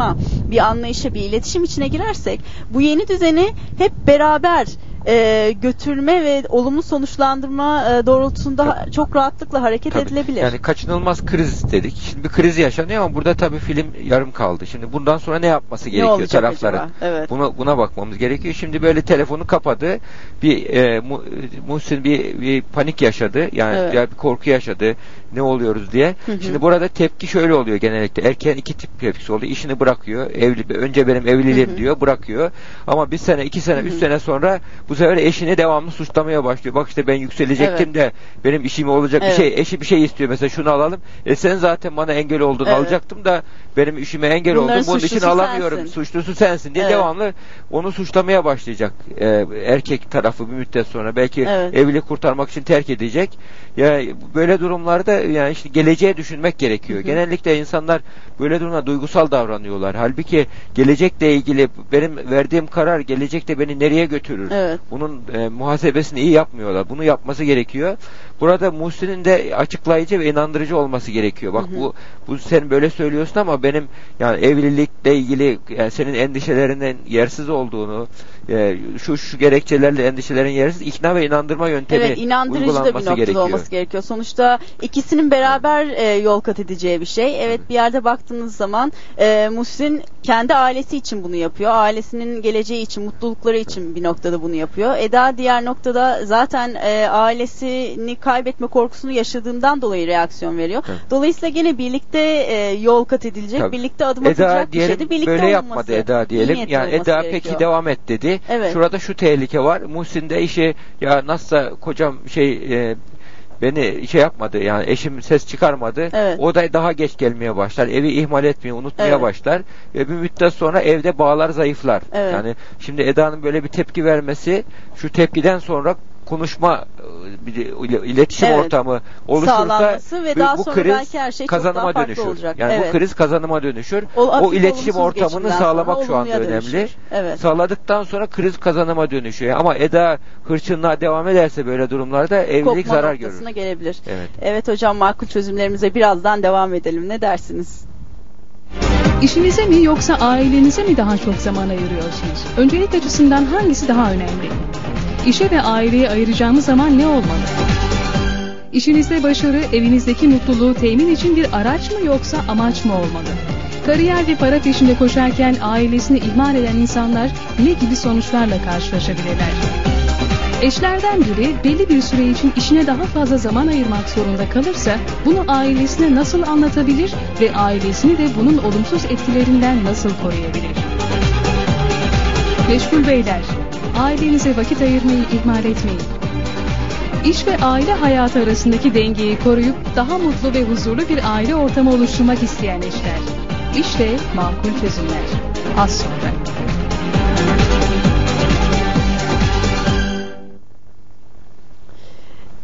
paylaşma, bir anlayışa, bir iletişim içine girersek bu yeni düzeni hep beraber e, götürme ve olumlu sonuçlandırma e, doğrultusunda çok rahatlıkla hareket Tabii. edilebilir. Yani kaçınılmaz kriz dedik. Şimdi bir kriz yaşanıyor ama burada tabii film yarım kaldı. Şimdi bundan sonra ne yapması ne gerekiyor olacak tarafların? acaba? Evet. Buna buna bakmamız gerekiyor. Şimdi böyle telefonu kapadı. Bir e, Mu- Muhsin bir, bir panik yaşadı. Yani Evet. ya bir korku yaşadı. Ne oluyoruz diye. Hı hı. Şimdi burada tepki şöyle oluyor genellikle. Erkeğin iki tip tepkisi oluyor. İşini bırakıyor. Evli önce benim evliliğim Hı hı. diyor, bırakıyor. Ama bir sene, iki sene, Hı üç hı. sene sonra bu sefer eşini devamlı suçlamaya başlıyor. Bak işte ben yükselecektim Evet. de benim işim olacak Evet. bir şey. Eşi bir şey istiyor mesela şunu alalım. E sen zaten bana engel oldun Evet. alacaktım da benim işime engel Bunların oldun. Bunun için alamıyorum. sensin. Suçlusu sensin diye Evet. devamlı onu suçlamaya başlayacak. E, erkek tarafı bir müddet sonra belki Evet. evlilik kurtarmak için terk edecek. Ya böyle durumlarda yani işte geleceğe düşünmek gerekiyor. Hı hı. Genellikle insanlar böyle durumda duygusal davranıyorlar. Halbuki gelecekle ilgili benim verdiğim karar gelecekte beni nereye götürür? Evet. Bunun e, muhasebesini iyi yapmıyorlar. Bunu yapması gerekiyor. Burada Muhsin'in de açıklayıcı ve inandırıcı olması gerekiyor. Bak Hı hı. bu bu sen böyle söylüyorsun ama benim yani evlilikle ilgili yani senin endişelerinin yersiz olduğunu e, şu şu gerekçelerle endişelerin yersiz ikna ve inandırma yöntemi Evet inandırıcı da bir uygulanması noktada gerekiyor. olması gerekiyor. Sonuçta ikisinin beraber e, yol kat edeceği bir şey. Evet bir yerde baktığınız zaman e, Muhsin kendi ailesi için bunu yapıyor. Ailesinin geleceği için, mutlulukları için bir noktada bunu yapıyor. Eda diğer noktada zaten e, ailesini kaybetme korkusunu yaşadığından dolayı reaksiyon veriyor. Evet. Dolayısıyla gene birlikte e, yol kat edilecek, Tabii. birlikte adım Eda atılacak bir diyelim şeydi. Birlikte böyle olunması, yapmadı Eda diyelim. Yani olması Eda gerekiyor. peki devam et dedi. Evet. Şurada şu tehlike var. Muhsin de işi ya nasılsa kocam şey e, beni şey yapmadı yani eşim ses çıkarmadı. Evet. O da daha geç gelmeye başlar. Evi ihmal etmeye, unutmaya Evet. başlar ve bir müddet sonra evde bağlar zayıflar. Evet. Yani şimdi Eda'nın böyle bir tepki vermesi şu tepkiden sonra konuşma e, iletişim Evet. ortamı oluşursa ve bu- daha bu kriz belki her şey kazanıma dönüşür. olacak. Yani Evet. bu kriz kazanıma dönüşür. O O, iletişim ortamını sağlamak şu anda olumluya önemli. dönüşür. Evet. Sağladıktan sonra kriz kazanıma dönüşüyor. Ama Eda hırçınlığa devam ederse böyle durumlarda evlilik Kopma zarar görür. gelebilir. Evet. Evet hocam makul çözümlerimize birazdan devam edelim. Ne dersiniz? İşinize mi yoksa ailenize mi daha çok zaman ayırıyorsunuz? Öncelik açısından hangisi daha önemli? İşe ve aileye ayıracağımız zaman ne olmalı? İşinizde başarı, evinizdeki mutluluğu temin için bir araç mı yoksa amaç mı olmalı? Kariyer ve para peşinde koşarken ailesini ihmal eden insanlar ne gibi sonuçlarla karşılaşabilirler? Eşlerden biri belli bir süre için işine daha fazla zaman ayırmak zorunda kalırsa bunu ailesine nasıl anlatabilir ve ailesini de bunun olumsuz etkilerinden nasıl koruyabilir? Meşgul beyler, ailenize vakit ayırmayı ihmal etmeyin. İş ve aile hayatı arasındaki dengeyi koruyup daha mutlu ve huzurlu bir aile ortamı oluşturmak isteyen eşler. İşte makul çözümler. Az sonra.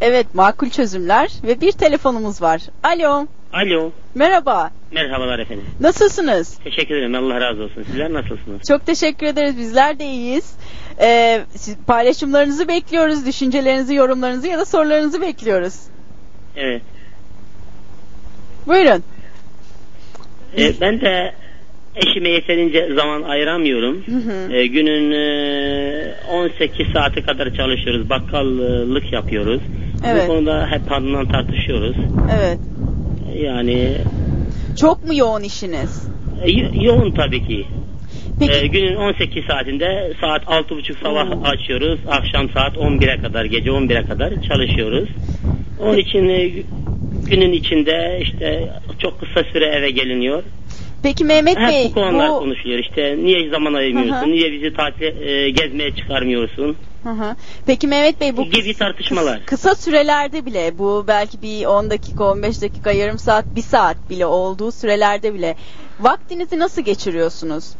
Evet makul çözümler ve bir telefonumuz var. Alo. Alo. Merhaba. Merhabalar efendim. Nasılsınız? Teşekkür ederim. Allah razı olsun. Sizler nasılsınız? Çok teşekkür ederiz. Bizler de iyiyiz. Ee, siz- paylaşımlarınızı bekliyoruz. Düşüncelerinizi, yorumlarınızı ya da sorularınızı bekliyoruz. Evet. Buyurun. Ee, ben de eşime yeterince zaman ayıramıyorum. Hı hı. Ee, günün e, 18 saati kadar çalışıyoruz. Bakkallık yapıyoruz. Evet. Bu konuda hep hanımla tartışıyoruz. Evet. Yani Çok mu yoğun işiniz? e, yo- yoğun tabii ki. Peki. Ee, günün 18 saatinde saat 6.30 sabah açıyoruz. Akşam saat 11'e kadar, gece 11'e kadar çalışıyoruz. Onun için e, günün içinde işte çok kısa süre eve geliniyor. Peki Mehmet Hep Bey bu konular bu konuşuluyor. İşte niye zaman ayırmıyorsun? Hı hı. Niye bizi tatil e, gezmeye çıkarmıyorsun? Hı hı. Peki Mehmet Bey bu gibi tartışmalar. kıs- kısa sürelerde bile bu belki bir 10 dakika 15 dakika yarım saat bir saat bile olduğu sürelerde bile vaktinizi nasıl geçiriyorsunuz?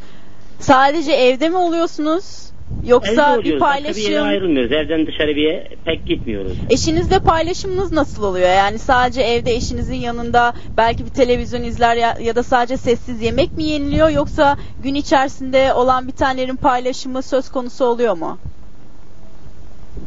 Sadece evde mi oluyorsunuz? Yoksa Evde bir oluyoruz. Başka bir yere paylaşım ayrılmıyoruz. Evden dışarı bir yere pek gitmiyoruz. Eşinizle paylaşımınız nasıl oluyor? Yani sadece evde eşinizin yanında belki bir televizyon izler ya, ya da sadece sessiz yemek mi yeniliyor yoksa gün içerisinde olan bitenlerin paylaşımı söz konusu oluyor mu?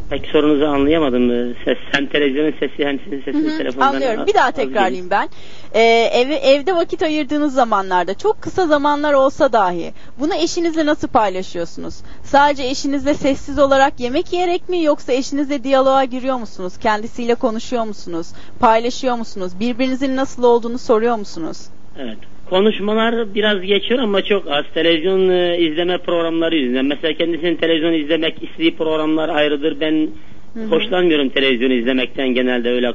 Pek sorunuzu anlayamadım. Ee, Ses, hem televizyonun sesi hem sizin sesiniz telefondan. Anlıyorum. Bir daha tekrarlayayım ben. Ee, ev, evde vakit ayırdığınız zamanlarda çok kısa zamanlar olsa dahi bunu eşinizle nasıl paylaşıyorsunuz? Sadece eşinizle sessiz olarak yemek yiyerek mi yoksa eşinizle diyaloğa giriyor musunuz? Kendisiyle konuşuyor musunuz? Paylaşıyor musunuz? Birbirinizin nasıl olduğunu soruyor musunuz? Evet. Konuşmalar biraz geçiyor ama çok az. Televizyon e, izleme programları yüzünden. Mesela kendisinin televizyon izlemek istediği programlar ayrıdır. Ben Hı hı. hoşlanmıyorum televizyon izlemekten genelde öyle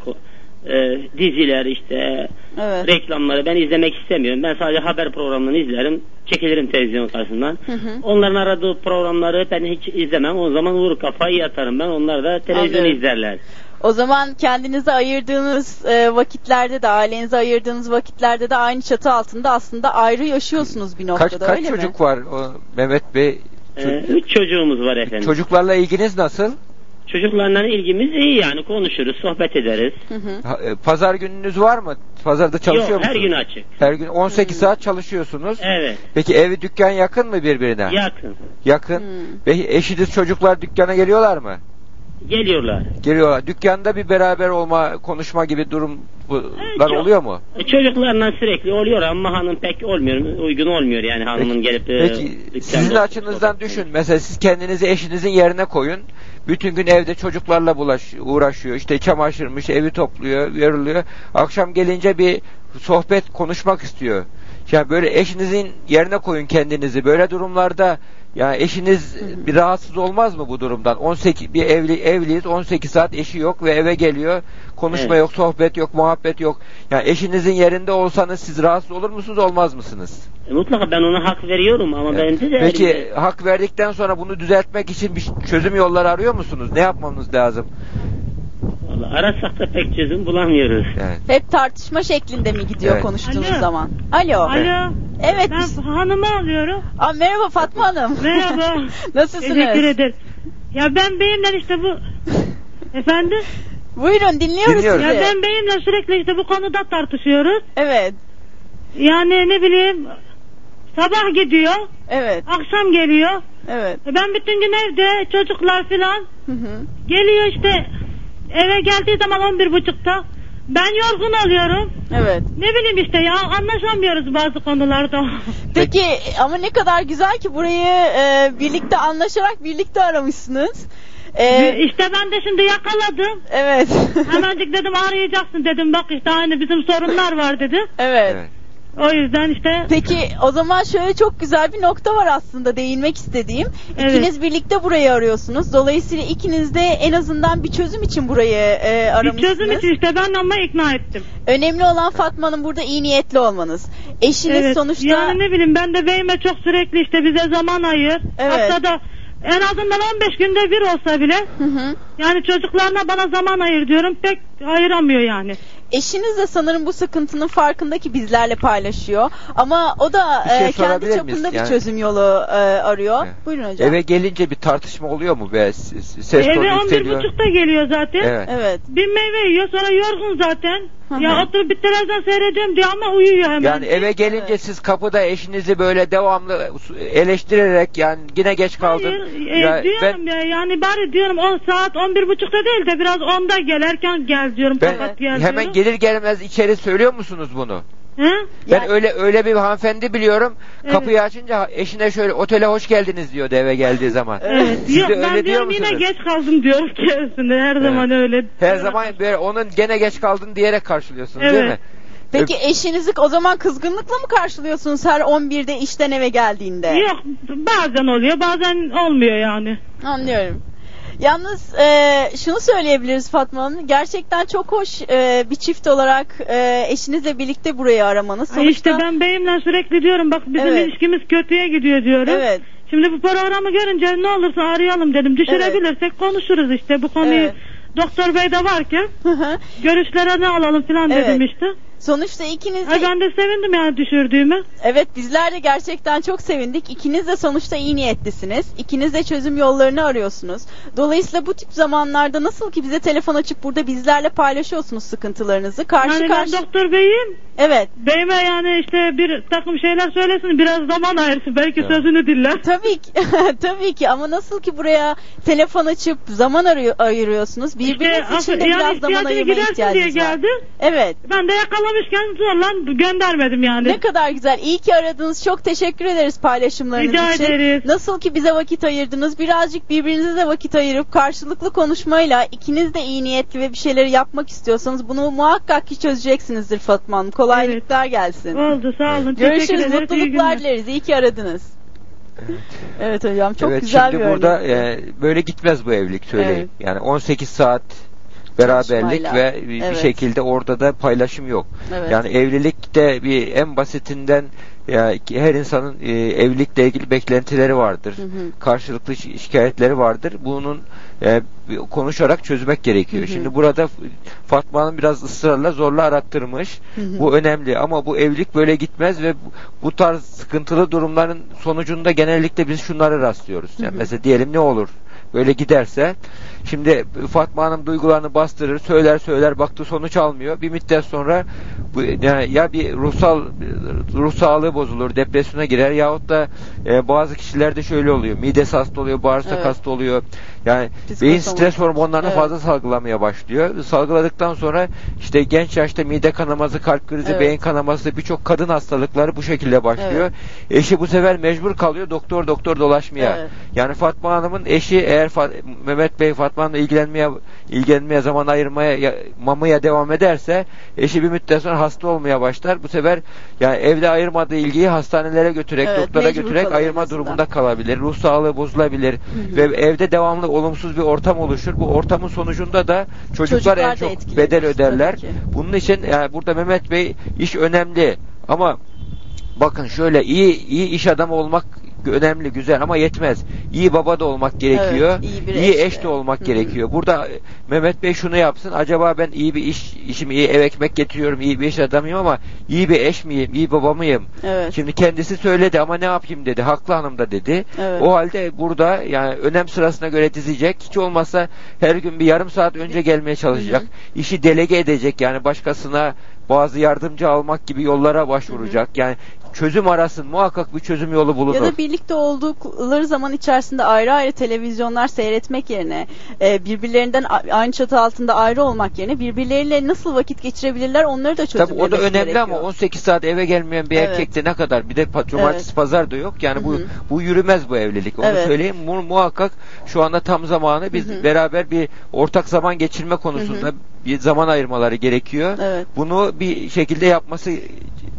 e, diziler işte Evet. reklamları ben izlemek istemiyorum. Ben sadece haber programlarını izlerim. Çekilirim televizyon karşısından. Hı hı. Onların aradığı programları ben hiç izlemem. O zaman vur kafayı yatarım ben. Onlar da televizyon Anlıyorum. izlerler. O zaman kendinize ayırdığınız e, vakitlerde de ailenize ayırdığınız vakitlerde de aynı çatı altında aslında ayrı yaşıyorsunuz bir noktada Kaç kaç öyle çocuk mi? var o Mehmet Bey? Ee, üç çocuğumuz var efendim. Çocuklarla ilginiz nasıl? Çocuklarla ilgimiz iyi yani konuşuruz, sohbet ederiz. Ha, e, Pazar gününüz var mı? Pazarda çalışıyor Yok, musunuz? her gün açık. Her gün 18 saat çalışıyorsunuz. Evet. Peki evi dükkan yakın mı birbirine? Yakın. Yakın. Ve eşiniz çocuklar dükkana geliyorlar mı? Geliyorlar. Geliyorlar. Dükkanda bir beraber olma, konuşma gibi durumlar çok. oluyor mu? E, Çocuklarla sürekli oluyor ama hanım pek olmuyor, uygun olmuyor yani hanımın gelip de Peki sizin açınızdan düşün. Mesela siz kendinizi eşinizin yerine koyun. Bütün gün evde çocuklarla bulaş, uğraşıyor. İşte çamaşırmış, evi topluyor, veriliyor. Akşam gelince bir sohbet konuşmak istiyor. Yani böyle eşinizin yerine koyun kendinizi. Böyle durumlarda ya eşiniz bir rahatsız olmaz mı bu durumdan? 18 bir evli evliyiz. 18 saat eşi yok ve eve geliyor. Konuşma Evet. yok, sohbet yok, muhabbet yok. Yani eşinizin yerinde olsanız siz rahatsız olur musunuz, olmaz mısınız? E, Mutlaka ben ona hak veriyorum ama bence de Peki elimde- hak verdikten sonra bunu düzeltmek için bir çözüm yolları arıyor musunuz? Ne yapmamız lazım? Vallahi arasak da pek çözüm bulamıyoruz. Evet. Hep tartışma şeklinde mi gidiyor Evet. konuştuğunuz Alo. zaman? Alo. Alo. Evet. Ben hanımı alıyorum. Aa, merhaba Fatma Hanım. Merhaba. [LAUGHS] Nasılsınız? Teşekkür ederim. Ya ben beyimle işte bu... [LAUGHS] Efendim? Buyurun dinliyoruz, Dinliyoruz. Ya sizi. ben beyimle sürekli işte bu konuda tartışıyoruz. Evet. Yani ne bileyim... Sabah gidiyor, Evet. akşam geliyor. Evet. E Ben bütün gün evde, çocuklar filan. Hı hı. Geliyor işte eve geldiği zaman on bir buçukta. Ben yorgun oluyorum. Evet. Ne bileyim işte ya anlaşamıyoruz bazı konularda. [LAUGHS] Peki ama ne kadar güzel ki burayı e, birlikte anlaşarak birlikte aramışsınız. E, işte ben de şimdi yakaladım. evet. Hemencik dedim arayacaksın dedim. Bak işte aynı bizim sorunlar var dedim. evet. Evet. O yüzden işte Peki o zaman şöyle çok güzel bir nokta var aslında değinmek istediğim. Evet. İkiniz birlikte burayı arıyorsunuz. Dolayısıyla ikiniz de en azından bir çözüm için burayı e, bir aramışsınız. çözüm için işte ben ama ikna ettim. Önemli olan Fatma'nın burada iyi niyetli olmanız. Eşiniz Evet. sonuçta Yani ne bileyim ben de beyime çok sürekli işte bize zaman ayır. Evet. Haftada en azından 15 günde bir olsa bile Hı hı. Yani çocuklarına bana zaman ayır diyorum pek ayıramıyor yani. Eşiniz de sanırım bu sıkıntının farkında ki bizlerle paylaşıyor. Ama o da Bir şey e, kendi sorabilir miyiz? çapında bir Yani- çözüm yolu e, arıyor. Evet. Buyurun hocam. Eve gelince bir tartışma oluyor mu be? S- s- Ses tonu Eve 11 yükseliyor. buçukta geliyor zaten. Evet. Evet. Bir meyve yiyor sonra yorgun zaten. Hı hı. ya oturup bir televizyon seyrediyorum diyor ama uyuyor hemen. Yani eve gelince Evet. siz kapıda eşinizi böyle devamlı eleştirerek yani yine geç kaldın. Hayır, e, Ya diyorum ya yani bari diyorum 10 saat 11 buçukta değil de biraz 10'da gel erken gel diyorum ben kapat gel hemen diyorum. gelir gelmez içeri söylüyor musunuz bunu? He? Ben Yani- öyle öyle bir hanımefendi biliyorum. Evet. Kapıyı açınca eşine şöyle otele hoş geldiniz diyor eve geldiği zaman. Evet. Siz Yok de ben öyle diyor diyorum musunuz? yine geç kaldım diyorum kendisine her zaman öyle. Her zaman böyle onun gene geç kaldın diyerek karşılıyorsunuz değil Evet. mi? Peki eşinizi o zaman kızgınlıkla mı karşılıyorsunuz her 11'de işten eve geldiğinde? Yok bazen oluyor bazen olmuyor yani. Anlıyorum. Yalnız e, şunu söyleyebiliriz Fatma Hanım. Gerçekten çok hoş e, bir çift olarak e, eşinizle birlikte burayı aramanız. Ay işte ben beyimle sürekli diyorum bak bizim Evet. ilişkimiz kötüye gidiyor diyorum. Evet. Şimdi bu programı görünce ne olursa arayalım dedim. Düşürebilirsek konuşuruz işte bu konuyu. Evet. Doktor Bey de varken görüşlerini alalım falan Evet. dedim işte. Sonuçta ikiniz de Ay ben de sevindim yani düşürdüğüme. Evet bizler de gerçekten çok sevindik. İkiniz de sonuçta iyi niyetlisiniz. İkiniz de çözüm yollarını arıyorsunuz. Dolayısıyla bu tip zamanlarda nasıl ki bize telefon açıp burada bizlerle paylaşıyorsunuz sıkıntılarınızı. Karşı yani ben karşı... doktor beyim. Evet. Beyime yani işte bir takım şeyler söylesin biraz zaman ayırsın belki Evet. sözünü dinler. [LAUGHS] Tabii ki, [LAUGHS] tabii ki ama nasıl ki buraya telefon açıp zaman arıyor, ayırıyorsunuz. Birbiriniz İşte için de yani biraz zaman ihtiyacını ayırmaya diye ihtiyacınız var. geldi. Evet. Ben de yakalamışken zorla göndermedim yani. Ne kadar güzel. İyi ki aradınız. Çok teşekkür ederiz paylaşımlarınız Rica için. ederiz. Nasıl ki bize vakit ayırdınız. Birazcık birbirinize de vakit ayırıp karşılıklı konuşmayla ikiniz de iyi niyetli ve bir şeyleri yapmak istiyorsanız bunu muhakkak ki çözeceksinizdir Fatma Hanım. Kolaylıklar gelsin. Oldu sağ olun. Teşekkür Görüşürüz. ederiz. İyi Mutluluklar dileriz. İyi ki aradınız. Evet. Evet hocam çok evet, güzel şimdi bir burada örnek. e, böyle gitmez bu evlilik söyleyeyim. Evet. Yani 18 saat beraberlik Çalışmayla. ve bir Evet. şekilde orada da paylaşım yok. Evet. Yani evlilikte bir en basitinden ya ki her insanın e, evlilikle ilgili beklentileri vardır. Hı hı. Karşılıklı şi- şikayetleri vardır. Bunun e, konuşarak çözmek gerekiyor. Hı hı. Şimdi burada F- Fatma Hanım biraz ısrarla zorla arattırmış. Hı hı. Bu önemli ama bu evlilik böyle gitmez ve bu, bu tarz sıkıntılı durumların sonucunda genellikle biz şunları rastlıyoruz. Yani Hı hı. mesela diyelim ne olur? böyle giderse şimdi Fatma Hanım duygularını bastırır, söyler söyler baktı sonuç almıyor. Bir müddet sonra yani ya bir ruhsal ruh sağlığı bozulur, depresyona girer yahut da e, bazı kişilerde şöyle oluyor. Midesi hasta oluyor, bağırsak Evet. hasta oluyor. Yani Psikosomatik. beyin stres hormonlarını Evet. fazla salgılamaya başlıyor. Salgıladıktan sonra işte genç yaşta mide kanaması, kalp krizi, Evet. beyin kanaması birçok kadın hastalıkları bu şekilde başlıyor. Eşi bu sefer mecbur kalıyor doktor doktor dolaşmaya. Evet. Yani Fatma Hanım'ın eşi eğer Fa- Mehmet Bey Fatma Hanım'la ilgilenmeye ilgilenmeye zaman ayırmaya ya- mamaya devam ederse eşi bir müddet sonra hasta olmaya başlar. Bu sefer yani evde ayırmadığı ilgiyi hastanelere götürerek Evet, doktora götürerek ayırma mesela. durumunda kalabilir. Ruh sağlığı bozulabilir ve evde devamlı olumsuz bir ortam oluşur. Bu ortamın sonucunda da çocuklar, Çocuklar en çok bedel öderler. Bunun için yani burada Mehmet Bey iş önemli ama bakın şöyle iyi iyi iş adamı olmak önemli güzel ama yetmez. İyi baba da olmak gerekiyor. Evet, iyi iyi eş de. olmak Hı hı. gerekiyor. Burada e, Mehmet Bey şunu yapsın. Acaba ben iyi bir iş işim iyi ev ekmek getiriyorum. iyi bir iş adamıyım ama iyi bir eş miyim? iyi baba mıyım? Evet. Şimdi kendisi söyledi ama ne yapayım dedi. Haklı hanım da dedi. Evet. O halde burada yani önem sırasına göre dizecek. Hiç olmazsa her gün bir yarım saat önce gelmeye çalışacak. İşi delege edecek yani başkasına bazı yardımcı almak gibi yollara başvuracak. Yani çözüm arasın muhakkak bir çözüm yolu bulunur. Ya da birlikte oldukları zaman içerisinde ayrı ayrı televizyonlar seyretmek yerine e, birbirlerinden aynı çatı altında ayrı olmak yerine birbirleriyle nasıl vakit geçirebilirler onları da çözümlemesi Tabii o da önemli gerekiyor. ama 18 saat eve gelmeyen bir Evet. erkekte ne kadar bir de cumartesi Evet. pazar da yok. Yani bu Hı hı. bu yürümez bu evlilik. Onu Evet. söyleyeyim. Mu- muhakkak şu anda tam zamanı biz Hı hı. beraber bir ortak zaman geçirme konusunda Hı hı. Bir zaman ayırmaları gerekiyor. Evet. Bunu bir şekilde yapması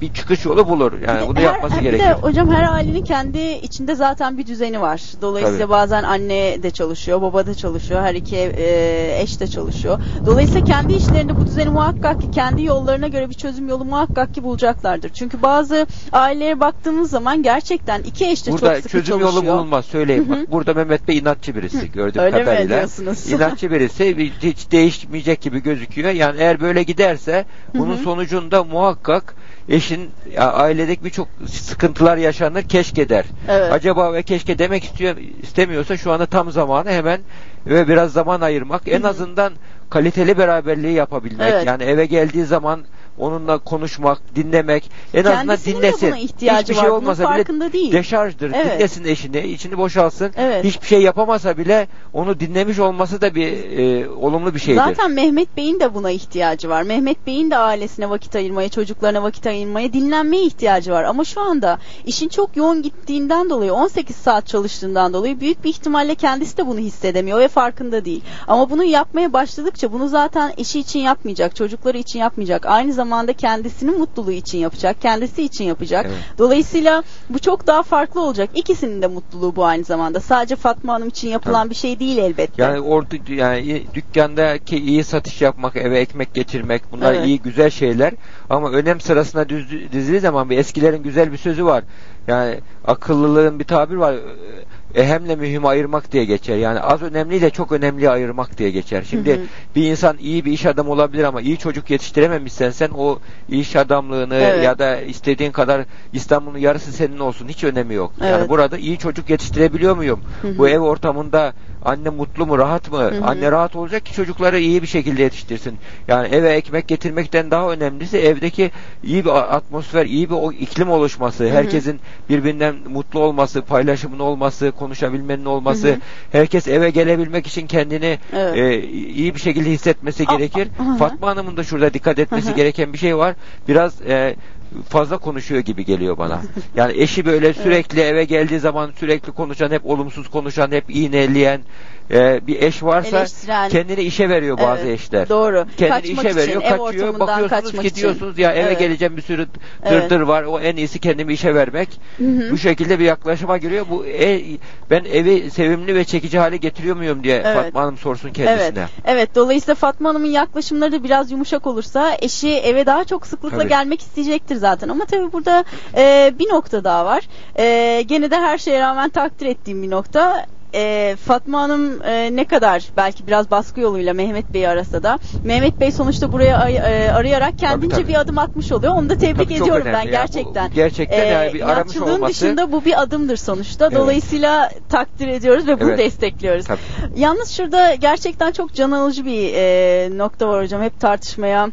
bir çıkış yolu bulur. Yani Bir bunu her- yapması gerekiyor. Bir de hocam her ailenin kendi içinde zaten bir düzeni var. Dolayısıyla Tabii. bazen anne de çalışıyor, baba da çalışıyor, her iki e, eş de çalışıyor. Dolayısıyla kendi işlerinde bu düzeni muhakkak ki kendi yollarına göre bir çözüm yolu muhakkak ki bulacaklardır. Çünkü bazı ailelere baktığımız zaman gerçekten iki eş de Burada çok sıkı çözüm çalışıyor. yolu bulunmaz söyleyeyim. Bak, burada Mehmet Bey inatçı birisi gördüğüm Öyle mi kadarıyla. diyorsunuz? İnatçı birisi bir- hiç değişmeyecek gibi gözüküyor. Yani eğer böyle giderse bunun Hı hı. sonucunda muhakkak eşin ailedeki birçok sıkıntılar yaşanır keşke der. Evet. Acaba ve keşke demek istiyor istemiyorsa şu anda tam zamanı hemen ve biraz zaman ayırmak en azından kaliteli beraberliği yapabilmek. Evet. Yani eve geldiği zaman onunla konuşmak, dinlemek, en azından Kendisinin de dinlesin. buna ihtiyacı Hiçbir var. şey Bunun olmasa farkında bile değil. deşarjdır. Evet. Dinlesin eşini, içini boşalsın. Evet. Hiçbir şey yapamasa bile onu dinlemiş olması da bir e, olumlu bir şeydir. Zaten Mehmet Bey'in de buna ihtiyacı var. Mehmet Bey'in de ailesine vakit ayırmaya, çocuklarına vakit ayırmaya, dinlenmeye ihtiyacı var. Ama şu anda işin çok yoğun gittiğinden dolayı, 18 saat çalıştığından dolayı büyük bir ihtimalle kendisi de bunu hissedemiyor ve farkında değil. Ama bunu yapmaya başladıkça bunu zaten eşi için yapmayacak, çocukları için yapmayacak. Aynı zamanda kendisinin mutluluğu için yapacak, kendisi için yapacak. Evet. Dolayısıyla bu çok daha farklı olacak. İkisinin de mutluluğu bu aynı zamanda. Sadece Fatma Hanım için yapılan Tabii. bir şey değil elbette. Yani orada yani dükkandaki iyi satış yapmak, eve ekmek getirmek bunlar Evet. iyi güzel şeyler ama önem sırasına düz, dizildiği zaman bir eskilerin güzel bir sözü var. Yani akıllılığın bir tabir var. Ehemle mühim ayırmak diye geçer. Yani az önemliyle çok önemli ayırmak diye geçer. Şimdi Hı hı. bir insan iyi bir iş adamı olabilir ama iyi çocuk yetiştirememişsen sen o iş adamlığını Evet. ya da istediğin kadar İstanbul'un yarısı senin olsun hiç önemi yok. Evet. Yani burada iyi çocuk yetiştirebiliyor muyum? Hı hı. Bu ev ortamında anne mutlu mu, rahat mı? Hı hı. Anne rahat olacak ki çocukları iyi bir şekilde yetiştirsin. Yani eve ekmek getirmekten daha önemlisi evdeki iyi bir atmosfer, iyi bir iklim oluşması, hı. herkesin birbirinden mutlu olması, paylaşımın olması, konuşabilmenin olması, Hı hı. herkes eve gelebilmek için kendini Evet. e, iyi bir şekilde hissetmesi Aa, gerekir. hı hı. Fatma Hanım'ın da şurada dikkat etmesi Hı hı. gereken bir şey var. Biraz e, fazla konuşuyor gibi geliyor bana. [LAUGHS] Yani eşi böyle sürekli eve geldiği zaman sürekli konuşan, hep olumsuz konuşan, hep iğneleyen e, bir eş varsa Eleştiren. kendini işe veriyor bazı Evet, eşler. doğru. Kendini Kaçmak işe için, veriyor, ev kaçıyor. Bakıyorsunuz kaçmak ki için. ya eve Evet. geleceğim bir sürü Evet. dırdır var. O en iyisi kendimi işe vermek. Hı hı. Bu şekilde bir yaklaşıma giriyor. Bu e, ben evi sevimli ve çekici hale getiriyor muyum diye Evet. Fatma Hanım sorsun kendisine. Evet. Evet. Dolayısıyla Fatma Hanım'ın yaklaşımları da biraz yumuşak olursa eşi eve daha çok sıklıkla Tabii. gelmek isteyecektir zaten. Ama tabii burada e, bir nokta daha var. E, gene de her şeye rağmen takdir ettiğim bir nokta. E, Fatma Hanım e, ne kadar belki biraz baskı yoluyla Mehmet Bey'i arasa da Mehmet Bey sonuçta buraya ay- e, arayarak kendince tabii. bir adım atmış oluyor. Onu da tebrik Tabii ediyorum ben ya. Gerçekten. bu gerçekten yani bir aramış olması- dışında bu bir adımdır sonuçta. Evet. Dolayısıyla takdir ediyoruz ve bunu Evet. destekliyoruz. Tabii. Yalnız şurada gerçekten çok can alıcı bir e, nokta var hocam. Hep tartışmaya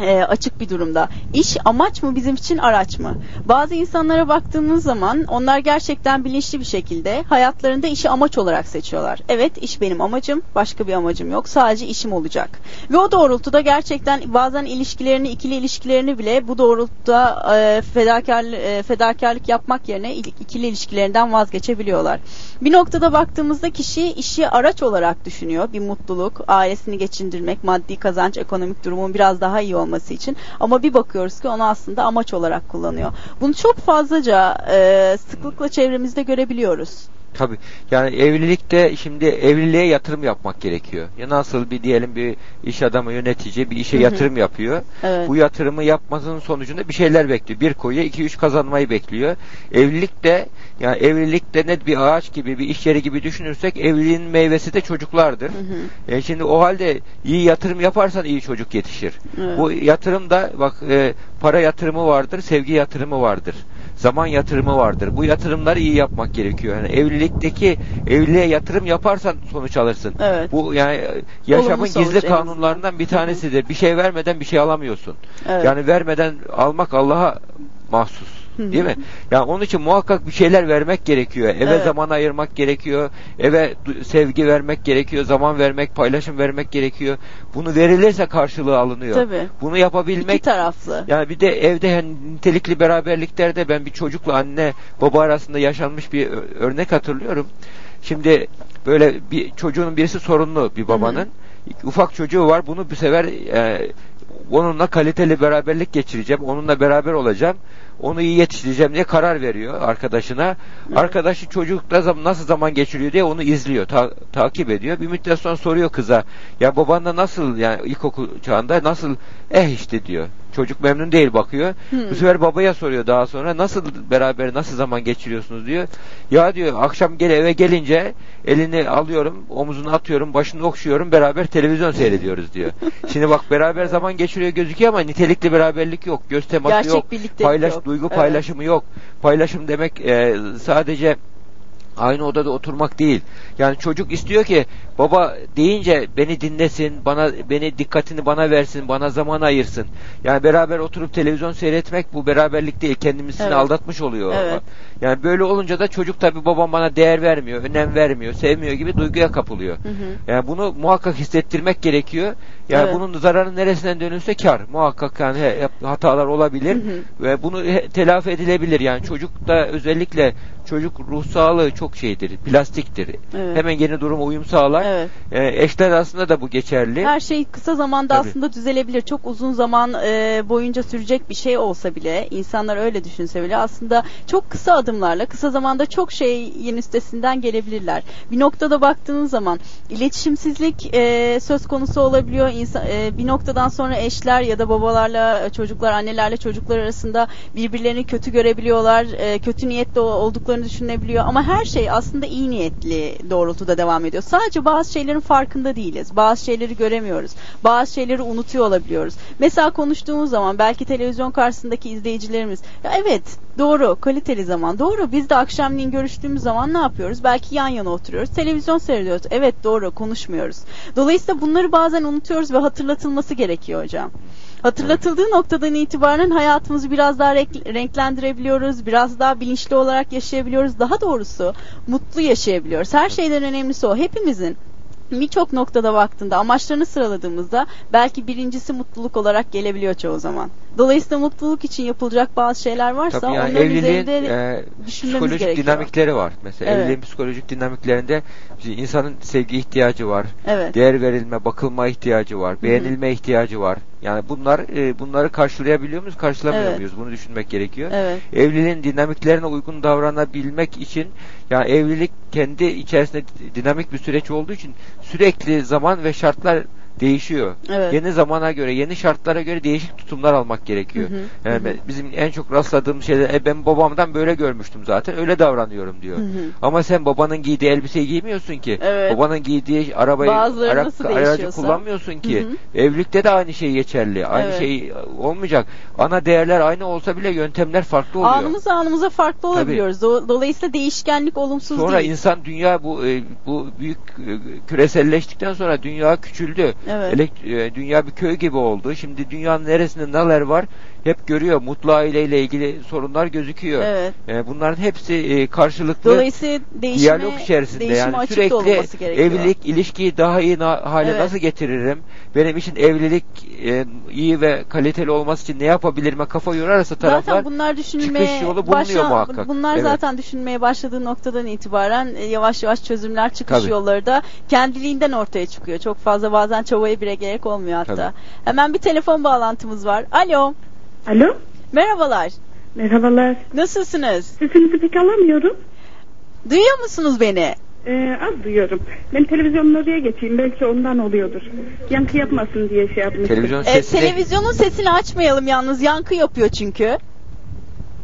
e, açık bir durumda. İş amaç mı bizim için araç mı? Bazı insanlara baktığımız zaman onlar gerçekten bilinçli bir şekilde hayatlarında işi amaç olarak seçiyorlar. Evet iş benim amacım, başka bir amacım yok. Sadece işim olacak. Ve o doğrultuda gerçekten bazen ilişkilerini, ikili ilişkilerini bile bu doğrultuda e, fedakar, e, fedakarlık yapmak yerine il- ikili ilişkilerinden vazgeçebiliyorlar. Bir noktada baktığımızda kişi işi araç olarak düşünüyor. Bir mutluluk, ailesini geçindirmek, maddi kazanç, ekonomik durumun biraz daha iyi olması için. Ama bir bakıyoruz ki onu aslında amaç olarak kullanıyor. Bunu çok fazlaca e, sıklıkla çevremizde görebiliyoruz. Tabii. Yani evlilikte şimdi evliliğe yatırım yapmak gerekiyor. Ya nasıl bir diyelim bir iş adamı yönetici bir işe yatırım yapıyor. Evet. Bu yatırımı yapmasının sonucunda bir şeyler bekliyor. Bir koyuyor, iki üç kazanmayı bekliyor. Evlilikte yani evlilikte net bir ağaç gibi bir iş yeri gibi düşünürsek evliliğin meyvesi de çocuklardır. E şimdi o halde iyi yatırım yaparsan iyi çocuk yetişir. Evet. Bu yatırımda bak e, para yatırımı vardır, sevgi yatırımı vardır. Zaman yatırımı vardır. Bu yatırımları iyi yapmak gerekiyor. Yani evlilikteki evliliğe yatırım yaparsan sonuç alırsın. Evet. Bu yani yaşamın Olumlu sonuç gizli kanunlarından bir tanesidir. Bir şey vermeden bir şey alamıyorsun. Evet. Yani vermeden almak Allah'a mahsus. Hı hı. Değil mi? Yani onun için muhakkak bir şeyler vermek gerekiyor. Eve Evet. zaman ayırmak gerekiyor. Eve sevgi vermek gerekiyor. Zaman vermek, paylaşım vermek gerekiyor. Bunu verilirse karşılığı alınıyor. Tabii. Bunu yapabilmek İki taraflı. yani bir de evde yani nitelikli beraberliklerde ben bir çocukla anne baba arasında yaşanmış bir örnek hatırlıyorum. Şimdi böyle bir çocuğun birisi sorunlu bir babanın. Ufak çocuğu var. Bunu bir sefer e, onunla kaliteli beraberlik geçireceğim. Onunla beraber olacağım. Onu iyi yetiştireceğim diye karar veriyor arkadaşına. Arkadaşı çocukla zam- nasıl zaman geçiriyor diye onu izliyor, ta- takip ediyor. Bir müddet sonra soruyor kıza. Ya babanla nasıl yani ilkokul çağında nasıl eh işte diyor. Çocuk memnun değil bakıyor. Hmm. Bu sefer babaya soruyor daha sonra nasıl beraber nasıl zaman geçiriyorsunuz diyor. Ya diyor akşam gel eve gelince elini alıyorum, omuzuna atıyorum, başını okşuyorum, beraber televizyon seyrediyoruz diyor. [LAUGHS] Şimdi bak beraber zaman geçiriyor gözüküyor ama nitelikli beraberlik yok. Göz teması Gerçek yok. Paylaş, yok. duygu Evet. paylaşımı yok. Paylaşım demek e, sadece aynı odada oturmak değil. Yani çocuk istiyor ki baba deyince beni dinlesin, bana beni dikkatini bana versin, bana zaman ayırsın. Yani beraber oturup televizyon seyretmek bu beraberlik değil. Kendimizi Evet. aldatmış oluyor. Evet. Yani böyle olunca da çocuk tabi babam bana değer vermiyor, önem vermiyor, sevmiyor gibi duyguya kapılıyor. Hı hı. Yani bunu muhakkak hissettirmek gerekiyor. Yani Evet. bunun zararı neresinden dönülse kar. Muhakkak yani he- hatalar olabilir Hı hı. ve bunu he- telafi edilebilir. Yani çocukta özellikle çocuk ruh sağlığı çok şeydir, plastiktir. Evet. Hemen yeni duruma uyum sağlar. Evet. Ee, eşler arasında da bu geçerli. Her şey kısa zamanda Tabii. aslında düzelebilir. Çok uzun zaman e, boyunca sürecek bir şey olsa bile, insanlar öyle düşünse bile aslında çok kısa adımlarla, kısa zamanda çok şeyin üstesinden gelebilirler. Bir noktada baktığınız zaman iletişimsizlik e, söz konusu olabiliyor. İnsan, e, bir noktadan sonra eşler ya da babalarla çocuklar, annelerle çocuklar arasında birbirlerini kötü görebiliyorlar. e, kötü niyetli olduklarını düşünebiliyor. Ama her şey aslında iyi niyetli doğrultuda devam ediyor. Sadece bazı şeylerin farkında değiliz. Bazı şeyleri göremiyoruz. Bazı şeyleri unutuyor olabiliyoruz. Mesela konuştuğumuz zaman belki televizyon karşısındaki izleyicilerimiz ya evet doğru kaliteli zaman doğru biz de akşamleyin görüştüğümüz zaman ne yapıyoruz? Belki yan yana oturuyoruz. Televizyon seyrediyoruz. Evet doğru konuşmuyoruz. Dolayısıyla bunları bazen unutuyoruz ve hatırlatılması gerekiyor hocam. Hatırlatıldığı noktadan itibaren hayatımızı biraz daha renk- renklendirebiliyoruz. Biraz daha bilinçli olarak yaşayabiliyoruz. Daha doğrusu mutlu yaşayabiliyoruz. Her şeyden önemlisi o. Hepimizin birçok noktada baktığında amaçlarını sıraladığımızda belki birincisi mutluluk olarak gelebiliyor çoğu zaman. Dolayısıyla mutluluk için yapılacak bazı şeyler varsa Tabii yani onların üzerinde e, psikolojik gerekiyor. dinamikleri var. Mesela Evet. evliliğin psikolojik dinamiklerinde insanın sevgi ihtiyacı var. Evet. Değer verilme, bakılma ihtiyacı var. Beğenilme ihtiyacı var. Yani bunlar e, bunları karşılayabiliyor muyuz, karşılamıyor Evet. muyuz? Bunu düşünmek gerekiyor. Evet. Evliliğin dinamiklerine uygun davranabilmek için yani evlilik kendi içerisinde dinamik bir süreç olduğu için sürekli zaman ve şartlar değişiyor. Evet. Yeni zamana göre, yeni şartlara göre değişik tutumlar almak gerekiyor. Hı hı, Yani hı ben- bizim en çok rastladığım şeyler e, ben babamdan böyle görmüştüm zaten. Öyle davranıyorum diyor. Hı hı. Ama sen babanın giydiği elbiseyi giymiyorsun ki. Evet. Babanın giydiği arabayı ara- aracı kullanmıyorsun ki. Hı hı. Evlilikte de aynı şey geçerli. Aynı Evet. şey olmayacak. Ana değerler aynı olsa bile yöntemler farklı oluyor. Anımıza anımıza farklı olabiliyoruz. Do- Dolayısıyla değişkenlik olumsuz Sonra değil. insan dünya bu e, bu büyük e, küreselleştikten sonra dünya küçüldü. Evet. Elek- e, dünya bir köy gibi oldu. Şimdi dünyanın neresinde neler var hep görüyor. Mutlu aileyle ilgili sorunlar gözüküyor. Evet. E, bunların hepsi e, karşılıklı Dolayısıyla değişime, diyalog içerisinde yani sürekli evlilik ilişkiyi daha iyi na- hale Evet. nasıl getiririm? Benim için evlilik e, iyi ve kaliteli olması için ne yapabilirime kafa yorarsa taraflar Zaten bunlar düşünülmeye çıkış yolu bulunuyor başla- muhakkak. Bunlar Evet. zaten düşünmeye başladığı noktadan itibaren e, yavaş yavaş çözümler çıkış Tabii. yolları da kendiliğinden ortaya çıkıyor. Çok fazla bazen çabaya bile gerek olmuyor hatta. Tabii. Hemen bir telefon bağlantımız var. Alo. Alo. Merhabalar. Merhabalar. Nasılsınız? Sesinizi pek alamıyorum. Duyuyor musunuz beni? Ee, az duyuyorum. Ben televizyonun oraya geçeyim. Belki ondan oluyordur. Yankı yapmasın diye şey yapmıştım. Televizyon E, televizyonun sesini açmayalım yalnız yankı yapıyor çünkü.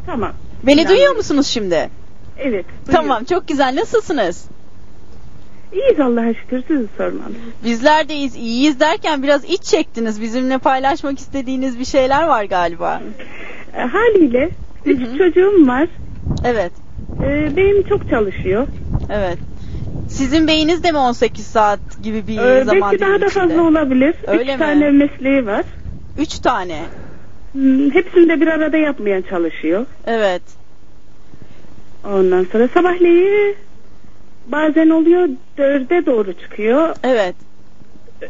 Tamam. Beni Yani- duyuyor musunuz şimdi? Evet. Tamam çok güzel. Nasılsınız? İyiyiz Allah'a şükür. Sizi sormalı. Bizler de iyiyiz. İyiyiz derken biraz iç çektiniz. Bizimle paylaşmak istediğiniz bir şeyler var galiba. E, haliyle üç çocuğum var. Evet. E, beyim çok çalışıyor. Evet. Sizin beyiniz de mi 18 saat gibi bir Ee, zaman belki daha da içinde? fazla olabilir. Öyle Üç mi? tane mesleği var. Üç tane. Hmm, Hepsini de bir arada yapmaya çalışıyor. Evet. Ondan sonra sabahleyi bazen oluyor dörde doğru çıkıyor. Evet.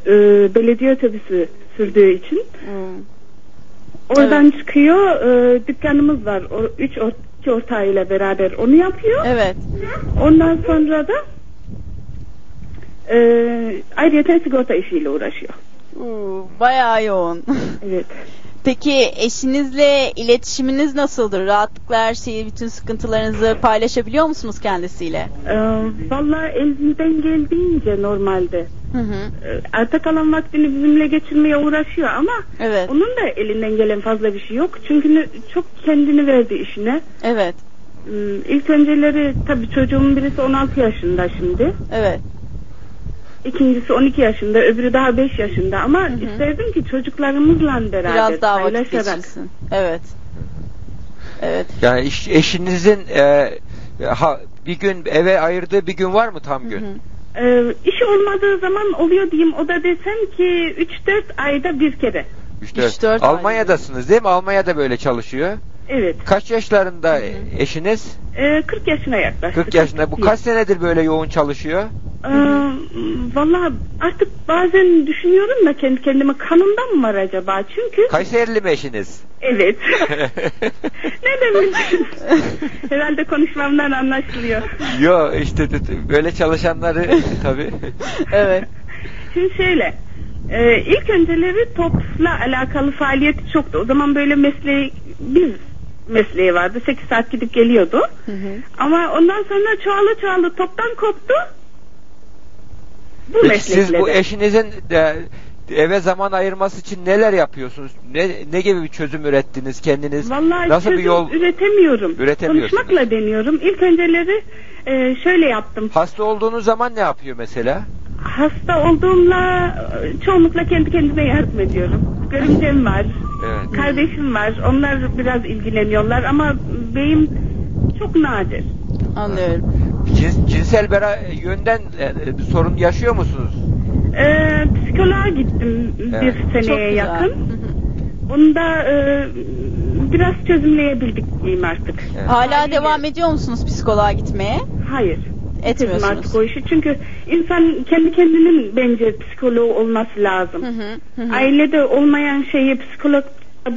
Ee, belediye otobüsü sürdüğü için. Hmm. Oradan çıkıyor. e, dükkanımız var. O, üç or- iki ortağıyla beraber onu yapıyor. Evet. Ondan sonra da e, ayrıca sigorta işiyle uğraşıyor. Bayağı yoğun. Evet. Peki eşinizle iletişiminiz nasıldır? Rahatlıkla her şeyi, bütün sıkıntılarınızı paylaşabiliyor musunuz kendisiyle? Ee, Valla elimden geldiğince normalde. Hı hı. Ee, Arta kalan vaktini bizimle geçirmeye uğraşıyor ama Evet. onun da elinden gelen fazla bir şey yok. Çünkü çok kendini verdi işine. Evet. Hmm, İlk önceleri tabii çocuğumun birisi 16 yaşında şimdi. Evet. İkincisi 12 yaşında, öbürü daha 5 yaşında ama isterdim ki çocuklarımızla beraber Biraz daha vakit geçirsin. Evet. Evet. Yani iş- eşinizin e, ha, bir gün eve ayırdığı bir gün var mı tam gün? Ee, işi olmadığı zaman oluyor diyeyim. O da desem ki 3-4 ayda bir kere. Üç, dört. Almanya'dasınız değil mi? Almanya'da böyle çalışıyor. Evet. Kaç yaşlarında eşiniz? Ee, 40 yaşına yaklaştı. 40 yaşında. Bu kaç senedir böyle yoğun çalışıyor? Ee, Valla artık bazen düşünüyorum da kendi kendime kanımdan mı var acaba? Çünkü Kayserili mi eşiniz? evet. [LAUGHS] ne demek? Herhalde konuşmamdan anlaşılıyor. Yo işte böyle çalışanları [LAUGHS] tabii. evet. Şimdi şöyle. E, ilk önceleri topla alakalı faaliyeti çoktu. O zaman böyle mesleği biz mesleği vardı. 8 saat gidip geliyordu. Ama ondan sonra çoğalı çoğalı toptan koptu. Bu Peki siz meslekle bu de. eşinizin de, eve zaman ayırması için neler yapıyorsunuz? Ne ne gibi bir çözüm ürettiniz kendiniz? Vallahi Nasıl bir çözüm yol üretemiyorum. Üretemiyorsunuz. Konuşmakla deniyorum. İlk önceleri e, şöyle yaptım. Hasta olduğunuz zaman ne yapıyor mesela? Hasta olduğumla e, çoğunlukla kendi kendime yardım ediyorum. Görümcem var. Evet. Kardeşim var. Onlar biraz ilgileniyorlar ama beyim çok nadir. Anlıyorum. Cins- cinsel bera yönden e, bir sorun yaşıyor musunuz? Ee, psikoloğa gittim Evet. bir seneye yakın. Onu da e, biraz çözümleyebildik diyeyim artık. Hala devam ediyor musunuz psikoloğa gitmeye? Hayır. Etmiyorsunuz. artık o işi. Çünkü insan kendi kendinin bence psikoloğu olması lazım. Hı, hı hı. Ailede olmayan şeyi psikolog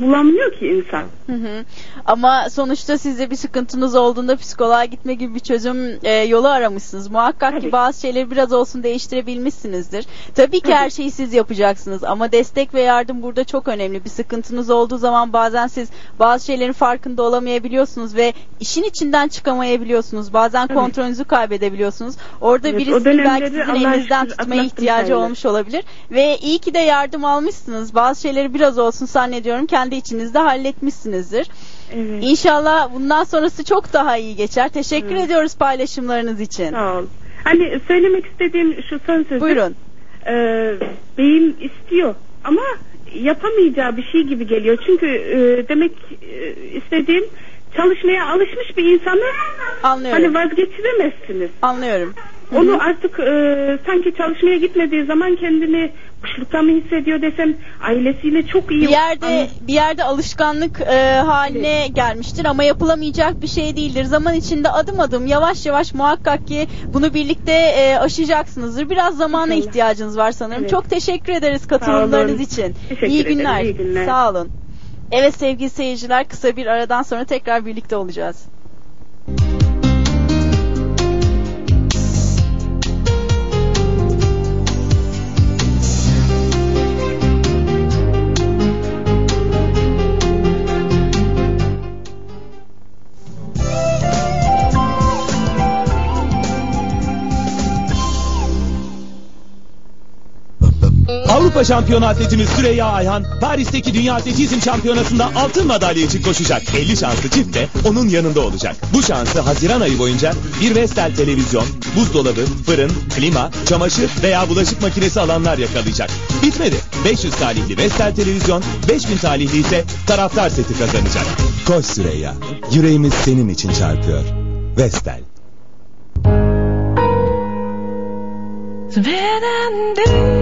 bulamıyor ki insan. Hı hı. Ama sonuçta sizde bir sıkıntınız olduğunda psikoloğa gitme gibi bir çözüm e, yolu aramışsınız. Muhakkak ki bazı şeyleri biraz olsun değiştirebilmişsinizdir. Tabii ki her şeyi siz yapacaksınız ama destek ve yardım burada çok önemli. Bir sıkıntınız olduğu zaman bazen siz bazı şeylerin farkında olamayabiliyorsunuz ve işin içinden çıkamayabiliyorsunuz. Bazen Tabii. kontrolünüzü kaybedebiliyorsunuz. Orada Evet, birisinin belki sizin elinizden tutmaya ihtiyacı sayılır. olmuş olabilir. Ve iyi ki de yardım almışsınız. Bazı şeyleri biraz olsun zannediyorum kendi içinizde halletmişsinizdir. Evet. İnşallah bundan sonrası çok daha iyi geçer. Teşekkür Evet. ediyoruz paylaşımlarınız için. Sağ ol. Hani söylemek istediğim şu son sözü. Buyurun. Ee, beyim istiyor ama yapamayacağı bir şey gibi geliyor. Çünkü e, demek e, istediğim çalışmaya alışmış bir insanı Anlıyorum. hani vazgeçiremezsiniz. Anlıyorum. Hı Onu hı. artık e, sanki çalışmaya gitmediği zaman kendini boşlukta mı hissediyor desem ailesiyle çok iyi bir yerde bir yerde alışkanlık e, haline gelmiştir ama yapılamayacak bir şey değildir. Zaman içinde adım adım yavaş yavaş muhakkak ki bunu birlikte e, aşacaksınızdır. Biraz zamana İnşallah. ihtiyacınız var sanırım. Evet. Çok teşekkür ederiz katılımlarınız için. Teşekkür iyi ederim, günler. iyi günler. Sağ olun. Evet sevgili seyirciler kısa bir aradan sonra tekrar birlikte olacağız. Avrupa şampiyonu atletimiz Süreyya Ayhan, Paris'teki Dünya Atletizm Şampiyonası'nda altın madalya için koşacak. 50 şanslı çift de onun yanında olacak. Bu şansı Haziran ayı boyunca bir Vestel televizyon, buzdolabı, fırın, klima, çamaşır veya bulaşık makinesi alanlar yakalayacak. Bitmedi. 500 talihli Vestel televizyon, 5000 talihli ise taraftar seti kazanacak. Koş Süreyya. Yüreğimiz senin için çarpıyor. Vestel. Çok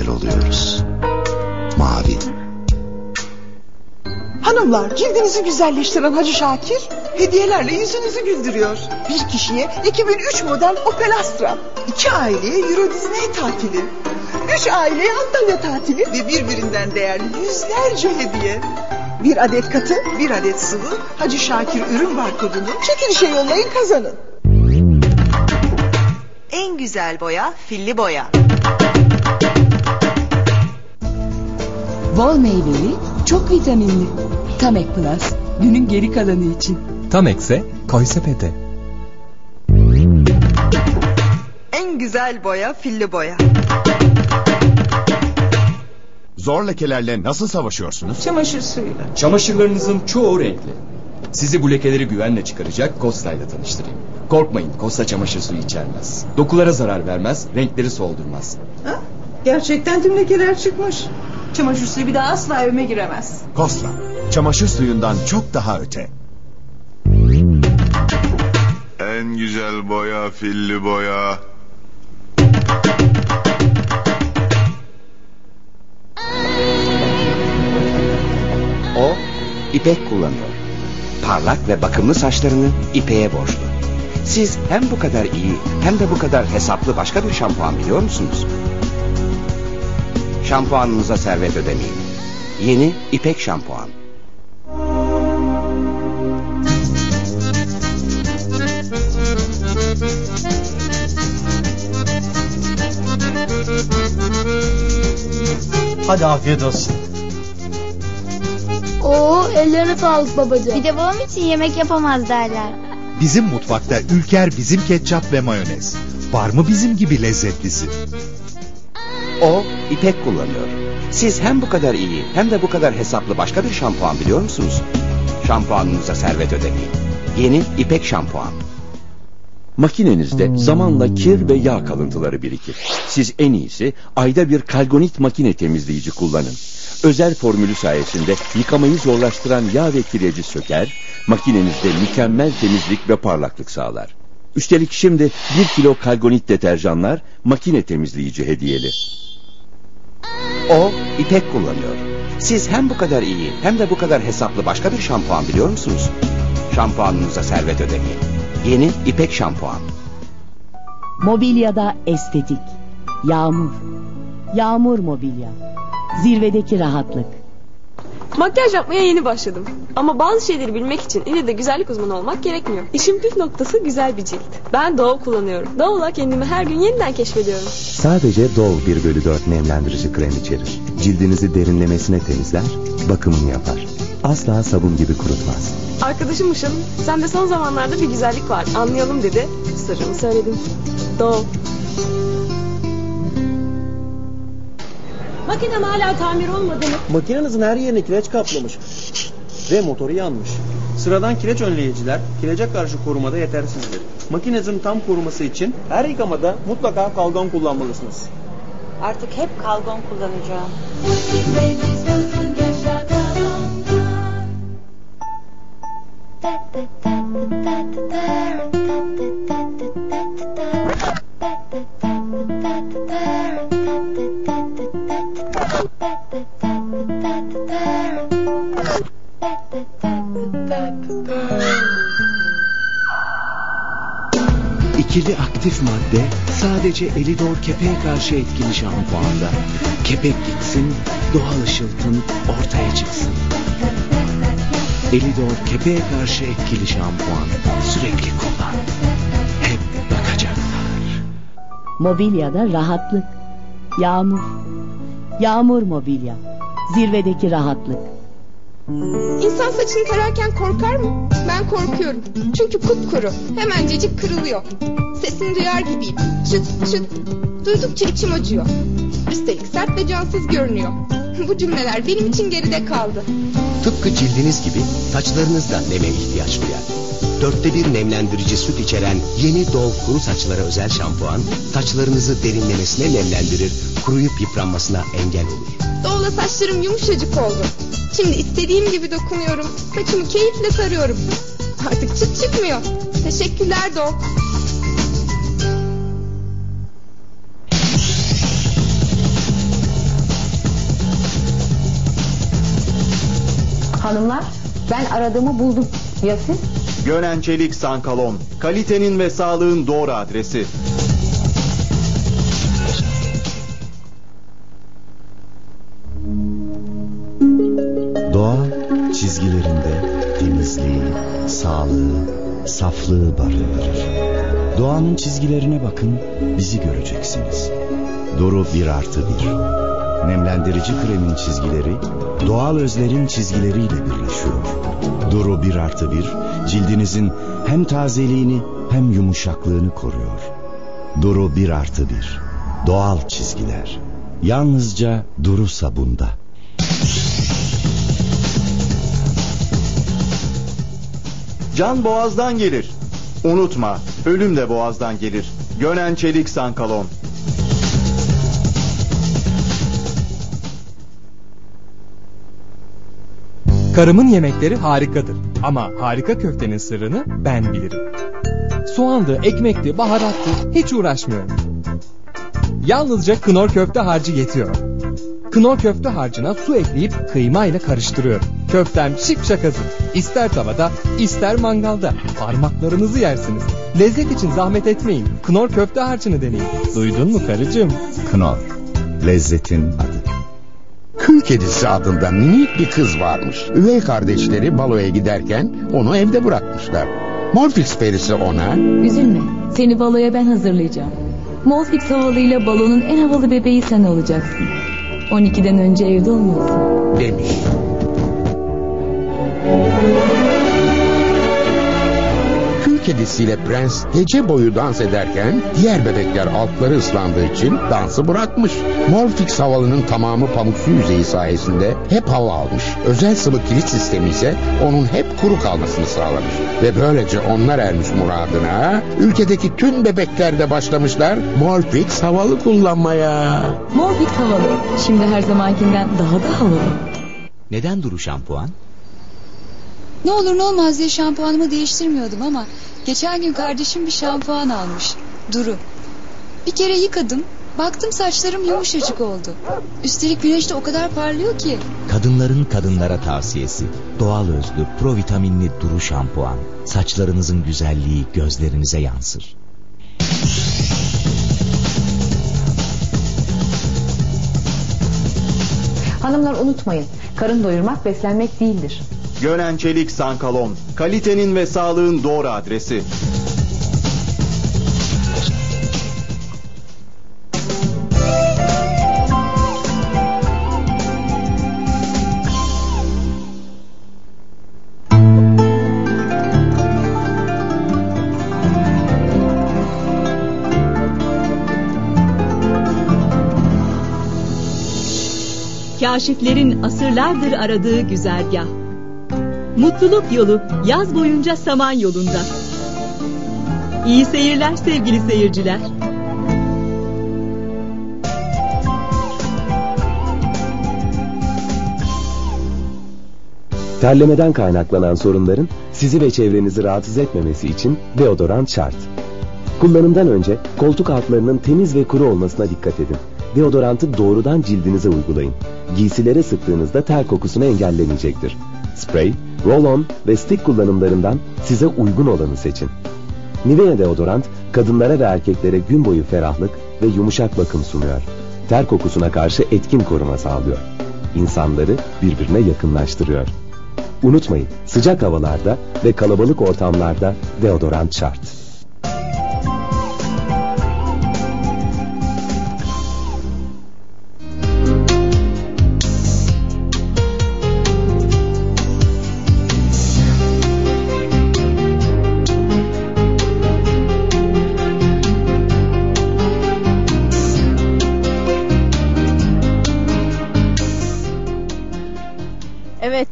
güzel oluyoruz. Mavi. Hanımlar cildinizi güzelleştiren Hacı Şakir hediyelerle yüzünüzü güldürüyor. Bir kişiye 2003 model Opel Astra. iki aileye Euro Disney tatili. Üç aileye Antalya tatili ve birbirinden değerli yüzlerce hediye. Bir adet katı, bir adet sıvı Hacı Şakir ürün barkodunu çekilişe yollayın kazanın. En güzel boya filli boya. Bol meyveli, çok vitaminli. Tamek Plus, günün geri kalanı için. Tam ekse koy sepete. En güzel boya filli boya. Zor lekelerle nasıl savaşıyorsunuz? Çamaşır suyuyla. Çamaşırlarınızın çoğu renkli. Sizi bu lekeleri güvenle çıkaracak Costa ile tanıştırayım. Korkmayın Costa çamaşır suyu içermez. Dokulara zarar vermez, renkleri soldurmaz. Ha? Gerçekten tüm lekeler çıkmış. Çamaşır suyu bir daha asla evime giremez. Kosla. Çamaşır suyundan çok daha öte. En güzel boya filli boya. O ipek kullanıyor. Parlak ve bakımlı saçlarını ipeğe borçlu. Siz hem bu kadar iyi hem de bu kadar hesaplı başka bir şampuan biliyor musunuz? Şampuanınıza servet ödemeyin. Yeni ipek şampuan. Hadi afiyet olsun. Oo ellerine sağlık babacığım. Bir de babam için yemek yapamaz derler. Bizim mutfakta Ülker bizim ketçap ve mayonez. Var mı bizim gibi lezzetlisi? O ipek kullanıyor. Siz hem bu kadar iyi hem de bu kadar hesaplı başka bir şampuan biliyor musunuz? Şampuanınıza servet ödemeyin. Yeni ipek şampuan. Makinenizde zamanla kir ve yağ kalıntıları birikir. Siz en iyisi ayda bir kalgonit makine temizleyici kullanın. Özel formülü sayesinde yıkamayı zorlaştıran yağ ve kireci söker, makinenizde mükemmel temizlik ve parlaklık sağlar. Üstelik şimdi 1 kilo kalgonit deterjanlar makine temizleyici hediyeli. O İpek kullanıyor. Siz hem bu kadar iyi hem de bu kadar hesaplı başka bir şampuan biliyor musunuz? Şampuanınıza servet ödemeyin. Yeni İpek şampuan. Mobilyada estetik. Yağmur. Yağmur mobilya. Zirvedeki rahatlık. Makyaj yapmaya yeni başladım. Ama bazı şeyleri bilmek için ille de güzellik uzmanı olmak gerekmiyor. İşin püf noktası güzel bir cilt. Ben Dove kullanıyorum. Dove'la kendimi her gün yeniden keşfediyorum. Sadece Dove 1 bölü 4 nemlendirici krem içerir. Cildinizi derinlemesine temizler, bakımını yapar. Asla sabun gibi kurutmaz. Arkadaşım Işıl, sen de son zamanlarda bir güzellik var. Anlayalım dedi. Sırrımı söyledim. Dove. Makinem hala tamir olmadı mı? Makinenizin her yerini kireç kaplamış. Ve motoru yanmış. Sıradan kireç önleyiciler kirece karşı korumada yetersizdir. Makinenizin tam koruması için her yıkamada mutlaka kalgon kullanmalısınız. Artık hep kalgon kullanacağım. İkili aktif madde sadece Elidor kepeğe karşı etkili şampuanda. Kepek gitsin, doğal ışıltın ortaya çıksın. Elidor kepeğe karşı etkili şampuan. Sürekli kullan. Hep bakacaklar. Mobilyada rahatlık. Yağmur. Yağmur mobilya. Zirvedeki rahatlık. İnsan saçını tararken korkar mı? Ben korkuyorum. Çünkü kupkuru. Hemencecik kırılıyor. Sesini duyar gibiyim. Çıt çıt. Duydukça içim acıyor. Üstelik sert ve cansız görünüyor. Bu cümleler benim için geride kaldı. Tıpkı cildiniz gibi saçlarınız da neme ihtiyaç duyar. Dörtte bir nemlendirici süt içeren yeni Dove kuru saçlara özel şampuan saçlarınızı derinlemesine nemlendirir, kuruyup yıpranmasına engel olur. Doğla saçlarım yumuşacık oldu. Şimdi istediğim gibi dokunuyorum. Saçımı keyifle sarıyorum. Artık çıt çıkmıyor. Teşekkürler Dol. Hanımlar ben aradığımı buldum. Ya siz? Gönen Çelik Sankalon. Kalitenin ve sağlığın doğru adresi. Doğa çizgilerinde temizliği, sağlığı, saflığı barındırır. Doğanın çizgilerine bakın, bizi göreceksiniz. Duru 1 artı 1. Nemlendirici kremin çizgileri, doğal özlerin çizgileriyle birleşiyor. Duru 1 artı 1, cildinizin hem tazeliğini hem yumuşaklığını koruyor. Duru 1 artı 1. Doğal çizgiler. Yalnızca Duru sabunda. Can boğazdan gelir. Unutma, ölüm de boğazdan gelir. Gönen Çelik Sankalon. Karımın yemekleri harikadır. Ama harika köftenin sırrını ben bilirim. Soğandı, ekmekti, baharattı hiç uğraşmıyorum. Yalnızca knor köfte harcı yetiyor. Knor köfte harcına su ekleyip kıyma ile karıştırıyorum. Köftem şipşak hazır. İster tavada, ister mangalda. Parmaklarınızı yersiniz. Lezzet için zahmet etmeyin. Knor köfte harcını deneyin. Duydun mu karıcığım? Knor. Lezzetin adı. Kül kedisi adında minik bir kız varmış. Üvey kardeşleri baloya giderken onu evde bırakmışlar. Morfix perisi ona... Üzülme, seni baloya ben hazırlayacağım. Molfix havalıyla balonun en havalı bebeği sen olacaksın. 12'den önce evde olmalısın. Demiş. Kedisiyle prens gece boyu dans ederken diğer bebekler altları ıslandığı için dansı bırakmış. Morfix havalının tamamı pamuk su yüzeyi sayesinde hep hava almış. Özel sıvı kilit sistemi ise onun hep kuru kalmasını sağlamış. Ve böylece onlar ermiş muradına ülkedeki tüm bebekler de başlamışlar Morfix havalı kullanmaya. Morfix havalı. Şimdi her zamankinden daha da havalı. Neden Duru şampuan? Ne olur ne olmaz diye şampuanımı değiştirmiyordum ama geçen gün kardeşim bir şampuan almış. Duru. Bir kere yıkadım. Baktım saçlarım yumuşacık oldu. Üstelik güneşte o kadar parlıyor ki. Kadınların kadınlara tavsiyesi. Doğal özlü, provitaminli duru şampuan. Saçlarınızın güzelliği gözlerinize yansır. Hanımlar unutmayın. Karın doyurmak beslenmek değildir. Gönen Çelik Sankalon. Kalitenin ve sağlığın doğru adresi. Kaşiflerin asırlardır aradığı güzergah. Mutluluk yolu yaz boyunca saman yolunda. İyi seyirler sevgili seyirciler. Terlemeden kaynaklanan sorunların sizi ve çevrenizi rahatsız etmemesi için deodorant şart. Kullanımdan önce koltuk altlarının temiz ve kuru olmasına dikkat edin. Deodorantı doğrudan cildinize uygulayın. Giysilere sıktığınızda ter kokusunu engellemeyecektir. Sprey, roll-on ve stick kullanımlarından size uygun olanı seçin. Nivea deodorant kadınlara ve erkeklere gün boyu ferahlık ve yumuşak bakım sunuyor. Ter kokusuna karşı etkin koruma sağlıyor. İnsanları birbirine yakınlaştırıyor. Unutmayın sıcak havalarda ve kalabalık ortamlarda deodorant şart.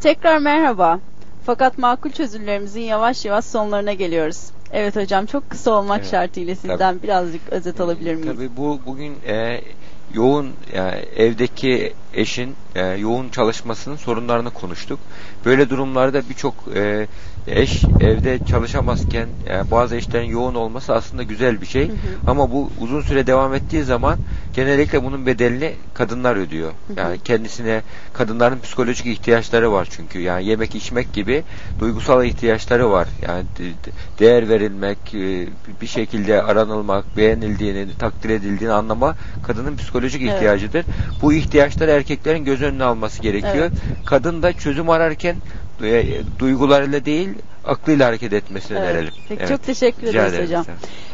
Tekrar merhaba. Fakat makul çözümlerimizin yavaş yavaş sonlarına geliyoruz. Evet hocam çok kısa olmak Evet, şartıyla sizden tabii. birazcık özet alabilir miyiz? Tabii bu bugün e, yoğun yani evdeki eşin e, yoğun çalışmasının sorunlarını konuştuk. Böyle durumlarda birçok e, eş evde çalışamazken e, bazı eşlerin yoğun olması aslında güzel bir şey. Ama bu uzun süre devam ettiği zaman genellikle bunun bedelini kadınlar ödüyor. Yani kendisine kadınların psikolojik ihtiyaçları var çünkü. Yani yemek içmek gibi duygusal ihtiyaçları var. Yani de- de- değer verilmek, e, bir şekilde aranılmak, beğenildiğini, takdir edildiğini anlama kadının psikolojik Evet. ihtiyacıdır. Bu ihtiyaçları erkeklerin göz önüne alması gerekiyor. Kadın da çözüm ararken duygularıyla değil aklıyla hareket etmesini Evet. verelim. Peki, Evet. Çok teşekkür ederiz ederim. hocam.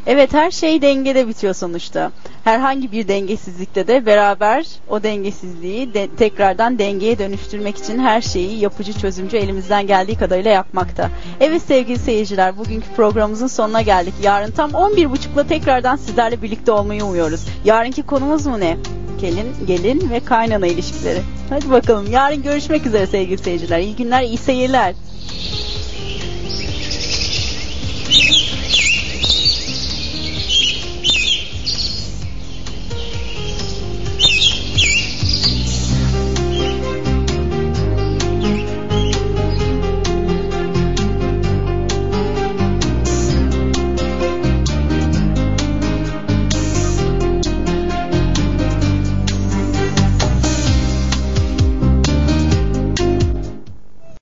Evet her şey dengede bitiyor sonuçta. Herhangi bir dengesizlikte de beraber o dengesizliği de, tekrardan dengeye dönüştürmek için her şeyi yapıcı çözümcü elimizden geldiği kadarıyla yapmakta. Evet sevgili seyirciler bugünkü programımızın sonuna geldik. Yarın tam 11.30'da tekrardan sizlerle birlikte olmayı umuyoruz. Yarınki konumuz mu ne? Gelin, gelin ve kaynana ilişkileri. Hadi bakalım yarın görüşmek üzere sevgili seyirciler. İyi günler, iyi seyirler.